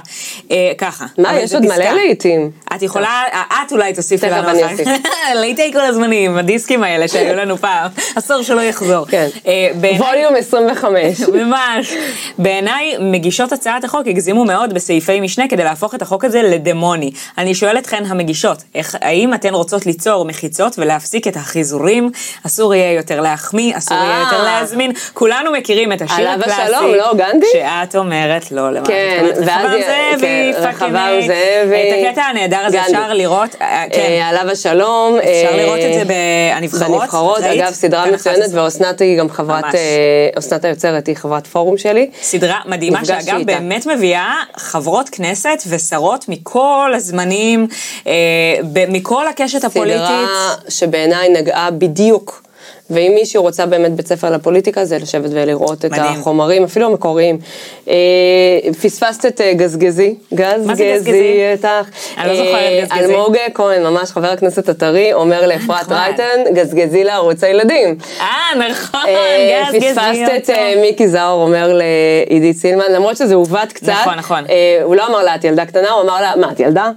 אה, ככה. מה, יש עוד מלא. לעיתים. את יכולה, את אולי תוסיפי תכף לנו אני אחר אוסיף. [LAUGHS] לעיתי כל הזמנים, הדיסקים האלה שהיו [LAUGHS] לנו פעם, אסור שלא יחזור. כן. אה, ווליום 25. [LAUGHS] ממש. בעיניי, מגישות הצעת החוק הגזימו מאוד בסעיפי משנה כדי להפוך את החוק הזה לדמוני. אני שואל אתכן המגישות, האם אתן רוצות ליצור מחיצות ולהפסיק את החיזורים? אסור יהיה יותר להחמיא, אסור אה, יהיה יותר להזמין. כולנו מכירים את השיר עליו הקלאסי. השלום, לא, גנדי? שאת אומרת לא למוות. כן, ואז רחבעם היא- זאבי, כן, fucking, רחבעם זאבי, את הקטע הנהדר הזה. אפשר לראות, אה, כן. אה, עליו השלום. אפשר אה, לראות את זה בנבחרות. בנבחרות? אגב, סדרה מצוינת, 11. ואסנת היא גם חברת. אה, אסנת היוצרת היא חברת פורום שלי. סדרה מדהימה, שאגב. באמת מביאה חברות כנסת ושרות מכל הזמנים, אה, מכל הקשת הפוליטית. סדרה שבעיניי נגעה בדיוק. ואם מישהי רוצה באמת בית ספר לפוליטיקה, זה לשבת ולראות את מדהים. החומרים, אפילו המקוריים. אה, פספסת את אה, גזגזי, גזגזי, גזגזי? בטח. אני לא זוכרת אה, גזגזי. אלמוג כהן, ממש חבר הכנסת הטרי, אומר לאפרת נכון. רייטן, גזגזי לערוץ הילדים. אה, נכון, אה, גז גזי. פספסת את. אה, מיקי זאור אומר לעידית סילמן, למרות שזה עוות קצת. נכון, נכון. אה, הוא לא אמר לה, את ילדה קטנה, הוא אמר לה, מה, את ילדה?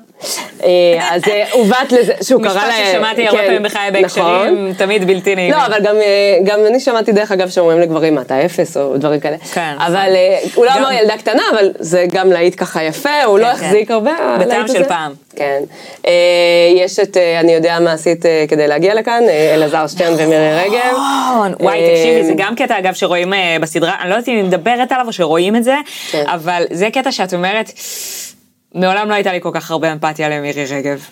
אה, אז אה, עובט לזה, שהוא קרא לה... משפט ששמעתי הרבה כן, פעמים בחיי נכון. בהקשרים, תמיד בלתי נעימים. לא, אבל גם, אה, גם אני שמעתי דרך אגב שאומרים לגברים, מה, אתה אפס, או דברים כאלה. כן, אבל נכון. אה, הוא לא אמר ילדה קטנה, אבל זה גם להיט ככה יפה, הוא לא כן, החזיק כן. הרבה. בטעם של. פעם. כן. אה, יש את, אה, אני יודע מה עשית אה, כדי להגיע לכאן, אה, אלעזר שטרן ומירי רגב. נכון, וואי, אה, תקשיבי, זה גם קטע, אגב, שרואים אה, בסדרה, אני לא יודעת אם היא מדברת עליו או שרואים את זה, כן. אבל זה קטע שאת אומרת, מעולם לא הייתה לי כל כך הרבה אמפתיה למירי רגב.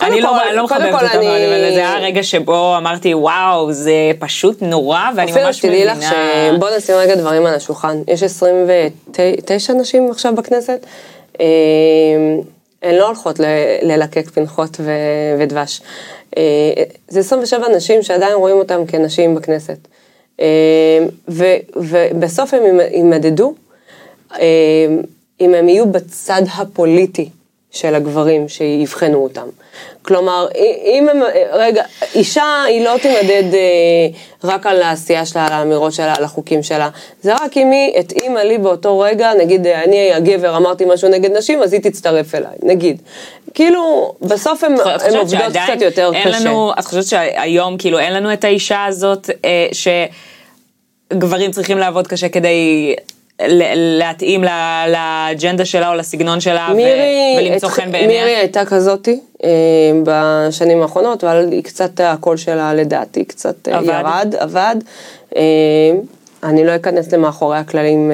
אני לא, אני לא מחבבת אותה אני- אבל זה היה רגע שבו אמרתי, וואו, זה פשוט נורא, ואני אפילו ממש שתדעי לך מבינה. שבוא נשים רגע דברים על השולחן. יש 29 נשים עכשיו בכנסת. אה, הן לא הולכות ל- ללקק פנחות ו- ודבש. אה, זה 27 נשים שעדיין רואים אותן כנשים בכנסת. אה, ו- ובסוף הם יימדדו אם הם יהיו בצד הפוליטי של הגברים שיבחנו אותם. כלומר, אם הם, רגע, אישה היא לא תימדד אה, רק על העשייה שלה, על האמירות שלה, על החוקים שלה. זה רק אם היא התאימה לי באותו רגע, נגיד אה, אני הגבר אמרתי משהו נגד נשים, אז היא תצטרף אליי, נגיד. כאילו, בסוף הם, הם עובדות קצת יותר אין קשה. לנו, את חושבת שהיום כאילו אין לנו את האישה הזאת אה, שגברים צריכים לעבוד קשה כדי להתאים לאג'נדה שלה או לסגנון שלה ו- מירי, ולמצוא התח- חן בעיניה? מירי הייתה כזאתי אה, בשנים האחרונות, אבל היא קצת, הקול שלה לדעתי קצת אה, עבד. ירד, עבד. אה, אני לא אכנס למאחורי הכללים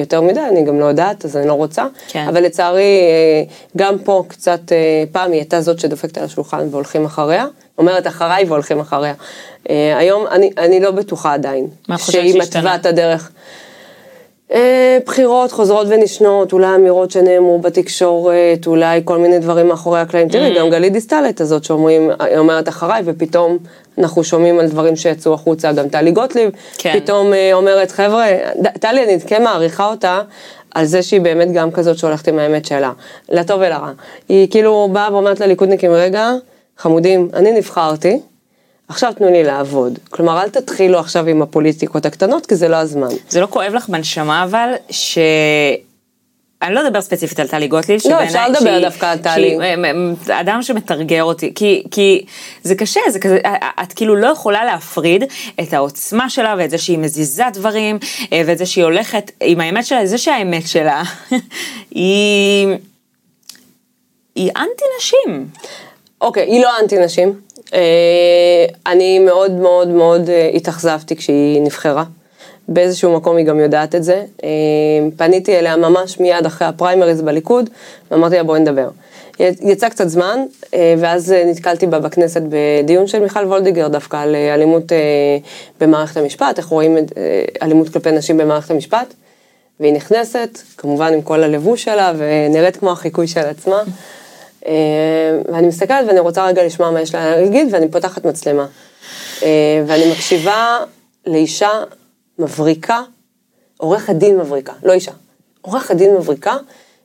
יותר מדי, אני גם לא יודעת, אז אני לא רוצה. כן. אבל לצערי, גם פה קצת, פעם היא הייתה זאת שדופקת על השולחן והולכים אחריה. אומרת אחריי והולכים אחריה. היום אני, אני לא בטוחה עדיין. מה את חושבת שהיא שהשתנה? מתווה את הדרך. אה, בחירות חוזרות ונשנות, אולי אמירות שנאמרו בתקשורת, אולי כל מיני דברים מאחורי הקלעים. Mm. תראי, גם גלית דיסטל הייתה זאת שאומרים, היא אומרת אחריי, ופתאום אנחנו שומעים על דברים שיצאו החוצה, גם טלי גוטליב, כן. פתאום אה, אומרת, חבר'ה, טלי, אני כן מעריכה אותה. על זה שהיא באמת גם כזאת שהולכת עם האמת שלה, לטוב ולרע. היא כאילו באה ואומרת לליכודניקים, רגע, חמודים, אני נבחרתי, עכשיו תנו לי לעבוד. כלומר, אל תתחילו עכשיו עם הפוליטיקות הקטנות, כי זה לא הזמן. זה לא כואב לך בנשמה אבל, ש... אני לא אדבר ספציפית על טלי גוטליב, לא, שבעיניי אפשר לדבר דווקא על טלי. שהיא, אה, אה, אדם שמתרגר אותי, כי, כי זה קשה, זה כזה, אה, את כאילו לא יכולה להפריד את העוצמה שלה ואת זה שהיא מזיזה דברים, אה, ואת זה שהיא הולכת עם האמת שלה, זה שהאמת שלה [LAUGHS] היא, היא אנטי נשים. אוקיי, היא לא אנטי נשים. אה, אני מאוד מאוד מאוד אה, התאכזבתי כשהיא נבחרה. באיזשהו מקום היא גם יודעת את זה. אה, פניתי אליה ממש מיד אחרי הפריימריז בליכוד, ואמרתי לה בואי נדבר. יצא קצת זמן, ואז נתקלתי בה בכנסת בדיון של מיכל וולדיגר דווקא על אלימות במערכת המשפט, איך רואים אלימות כלפי נשים במערכת המשפט. והיא נכנסת, כמובן עם כל הלבוש שלה, ונראית כמו החיקוי של עצמה. אה, ואני מסתכלת ואני רוצה רגע לשמוע מה יש לה להגיד, ואני פותחת מצלמה. אה, ואני מקשיבה לאישה מבריקה, עורכת דין מבריקה, לא אישה, עורכת דין מבריקה,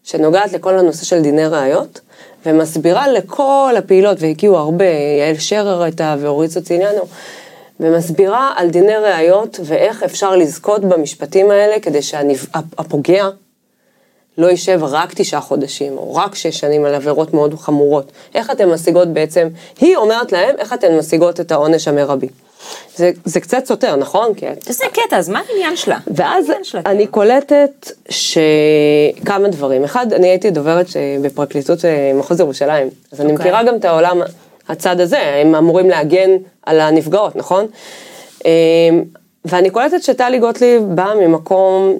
שנוגעת לכל הנושא של דיני ראיות, ומסבירה לכל הפעילות, והגיעו הרבה, יעל שרר הייתה ואורית סוציליאנו, ומסבירה על דיני ראיות ואיך אפשר לזכות במשפטים האלה כדי שהפוגע לא יישב רק תשעה חודשים, או רק שש שנים על עבירות מאוד חמורות. איך אתן משיגות בעצם, היא אומרת להם איך אתן משיגות את העונש המרבי. זה, זה קצת סותר, נכון? כי את זה קטע, אז מה העניין שלה? ואז העניין שלה? אני קולטת שכמה דברים. אחד, אני הייתי דוברת ש- בפרקליטות אה, מחוז ירושלים, אז אני אוקיי. מכירה גם את העולם, הצד הזה, הם אמורים להגן על הנפגעות, נכון? אמ, ואני קולטת שטלי גוטליב באה ממקום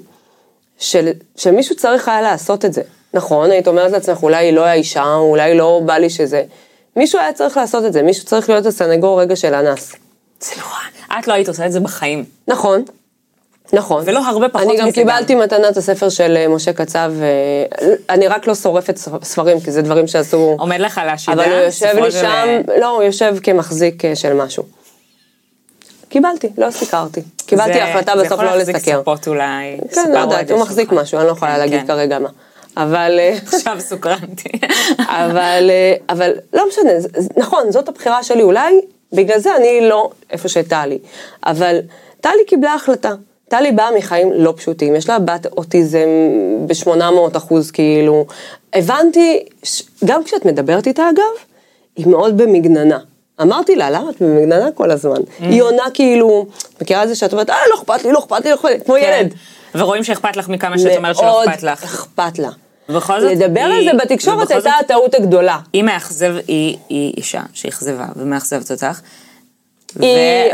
של, שמישהו צריך היה לעשות את זה. נכון, היית אומרת לעצמך, אולי היא לא האישה, אולי לא בא לי שזה. מישהו היה צריך לעשות את זה, מישהו צריך להיות הסנגור רגע של אנס. זה נורא. את לא היית עושה את זה בחיים. נכון, נכון. ולא הרבה פחות אני גם קיבלתי. מתנה את הספר של אה, משה קצב, אה, אני רק לא שורפת ספרים, כי זה דברים שעשו... עומד לך להשידה? אבל הוא יושב לי שם, לא, הוא יושב כמחזיק אה, של משהו. קיבלתי, לא סיקרתי. קיבלתי זה- החלטה זה בסוף יכול לא להחזיק לסקר. ספות אולי. כן, לא יודעת, הוא מחזיק. משהו, אני לא יכולה כן, להגיד כן. כרגע מה. אבל, אה, [LAUGHS] עכשיו סוקרנתי. [LAUGHS] אבל, אה, אבל לא משנה, זה- זה- נכון, זאת הבחירה שלי, אולי בגלל זה אני לא איפה שטלי. אבל טלי קיבלה החלטה. טלי באה מחיים לא פשוטים, יש לה בת אוטיזם ב-800 אחוז, כאילו. הבנתי, ש- גם כשאת מדברת איתה אגב, היא מאוד במגננה. אמרתי לה, למה את במגננה כל הזמן? היא עונה כאילו, מכירה את זה שאת אומרת, אה, לא אכפת לי, לא אכפת לי, לא אכפת לי, כמו ילד. כן. ורואים שאכפת לך מכמה שאת אומרת שלא אכפת לך. מאוד אכפת לה. ובכל זאת, לדבר על זה בתקשורת הייתה הטעות הגדולה. היא מאכזב, היא אישה שאכזבה ומאכזבת אותך. היא,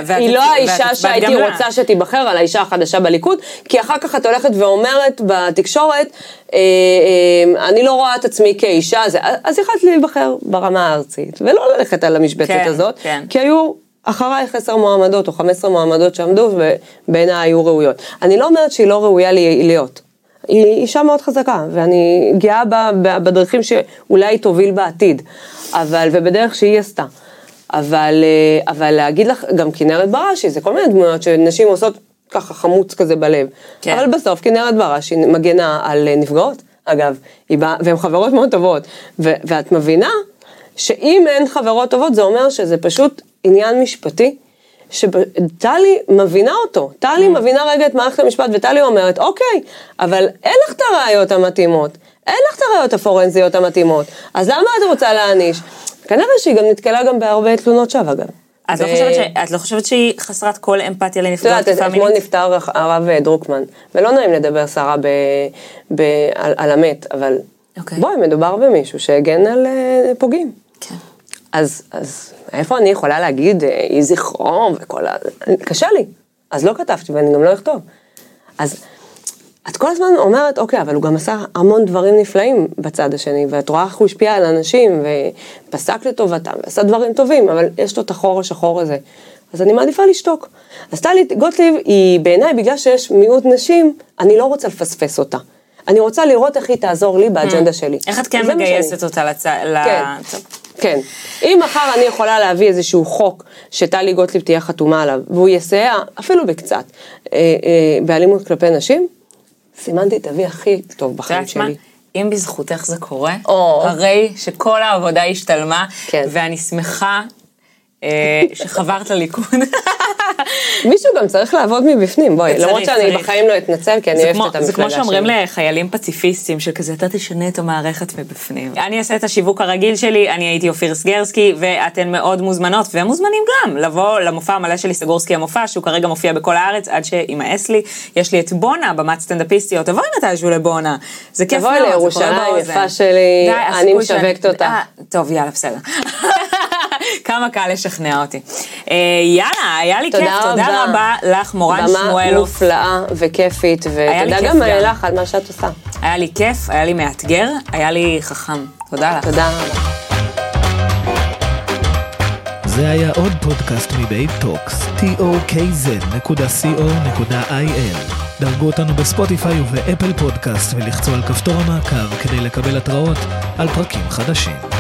ואת- היא לא האישה שהייתי לה. רוצה שתיבחר על האישה החדשה בליכוד, כי אחר כך את הולכת ואומרת בתקשורת, אה, אה, אני לא רואה את עצמי כאישה, זה, אז יכולת להיבחר ברמה הארצית, ולא ללכת על המשבצת כן, הזאת, כן. כי היו אחרייך 10 מועמדות או 15 מועמדות שעמדו, ובעיניי היו ראויות. אני לא אומרת שהיא לא ראויה להיות. היא אישה מאוד חזקה, ואני גאה בה בדרכים שאולי היא תוביל בעתיד, אבל, ובדרך שהיא עשתה. אבל, אה, אבל להגיד לך, גם כנרת בראשי, זה כל מיני דמויות שנשים עושות ככה חמוץ כזה בלב. כן. אבל בסוף כנרת בראשי מגנה על אה, נפגעות, אגב, באה, והן חברות מאוד טובות. ו- ואת מבינה שאם אין חברות טובות, זה אומר שזה פשוט עניין משפטי. שטלי מבינה אותו, טלי מבינה רגע את מערכת המשפט, וטלי אומרת, אוקיי, אבל אין לך את הראיות המתאימות, אין לך את הראיות הפורנזיות המתאימות, אז למה את רוצה להעניש? כנראה שהיא גם נתקלה גם בהרבה תלונות שווא, אגב. את לא ו- חושבת ש- את לא חושבת שהיא חסרת כל אמפתיה את לנפגעות יודעת, תקיפה אתמול מינית? נפטר הרב דרוקמן, ולא נעים לדבר סערה ב, ב, על, על המת, אבל אוקיי. בואי, מדובר במישהו שהגן על אה, פוגעים. כן. אז, אז איפה אני יכולה להגיד, אה, יהי זכרו וכל ה... קשה לי. אז לא כתבתי ואני גם לא אכתוב. אז את כל הזמן אומרת, אוקיי, אבל הוא גם עשה המון דברים נפלאים בצד השני, ואת רואה איך הוא השפיע על אנשים, ופסק לטובתם, ועשה דברים טובים, אבל יש לו את החור השחור הזה. אז אני מעדיפה לשתוק. אז טלי גוטליב היא בעיניי, בגלל שיש מיעוט נשים, אני לא רוצה לפספס אותה. אני רוצה לראות איך היא תעזור לי באג'נדה שלי. איך את כן מגייסת אותה לצד... כן, כן. אם מחר אני יכולה להביא איזשהו חוק שטלי גוטליב תהיה חתומה עליו, והוא יסייע, אפילו בקצת, אה, אה, באלימות כלפי נשים, סימנתי את אבי הכי טוב בחיים? שלי. אם בזכותך זה קורה, או. הרי שכל העבודה השתלמה, כן. ואני שמחה שחברת לליכוד. מישהו גם צריך לעבוד מבפנים, בואי, למרות שאני. בחיים לא אתנצל, כי אני זה אוהבת את המפלגה זה שלי. כמו שאומרים לחיילים פציפיסטים, שכזה, אתה תשנה את המערכת מבפנים. אני אעשה את השיווק הרגיל שלי, אני הייתי אופיר סגרסקי, ואתן מאוד מוזמנות, ומוזמנים גם, לבוא למופע המלא שלי, סגורסקי המופע, שהוא כרגע מופיע בכל הארץ, עד שימאס לי. יש לי את בונה, במת סטנדאפיסטיות, תבואי מתישהו לבונה. זה כיף מאוד, תבואי זה לירושלים. יפה שלי, אני משווקת אותך. אה, טוב, יאללה, בסדר. [LAUGHS] כמה קל לשכנע אותי. אה, יאללה, היה לי כיף, תודה תודה רבה. רבה לך, מורן במה שמואלוב. מופלאה וכיפית, ותודה גם. לך על מה שאת עושה. היה לי כיף, היה לי מאתגר, היה לי חכם. תודה לך. תודה רבה. זה היה עוד פודקאסט מבייב טוקס, tokz.co.il. דרגו אותנו בספוטיפיי ובאפל פודקאסט ולחצו על כפתור המעקב כדי לקבל התראות על פרקים חדשים.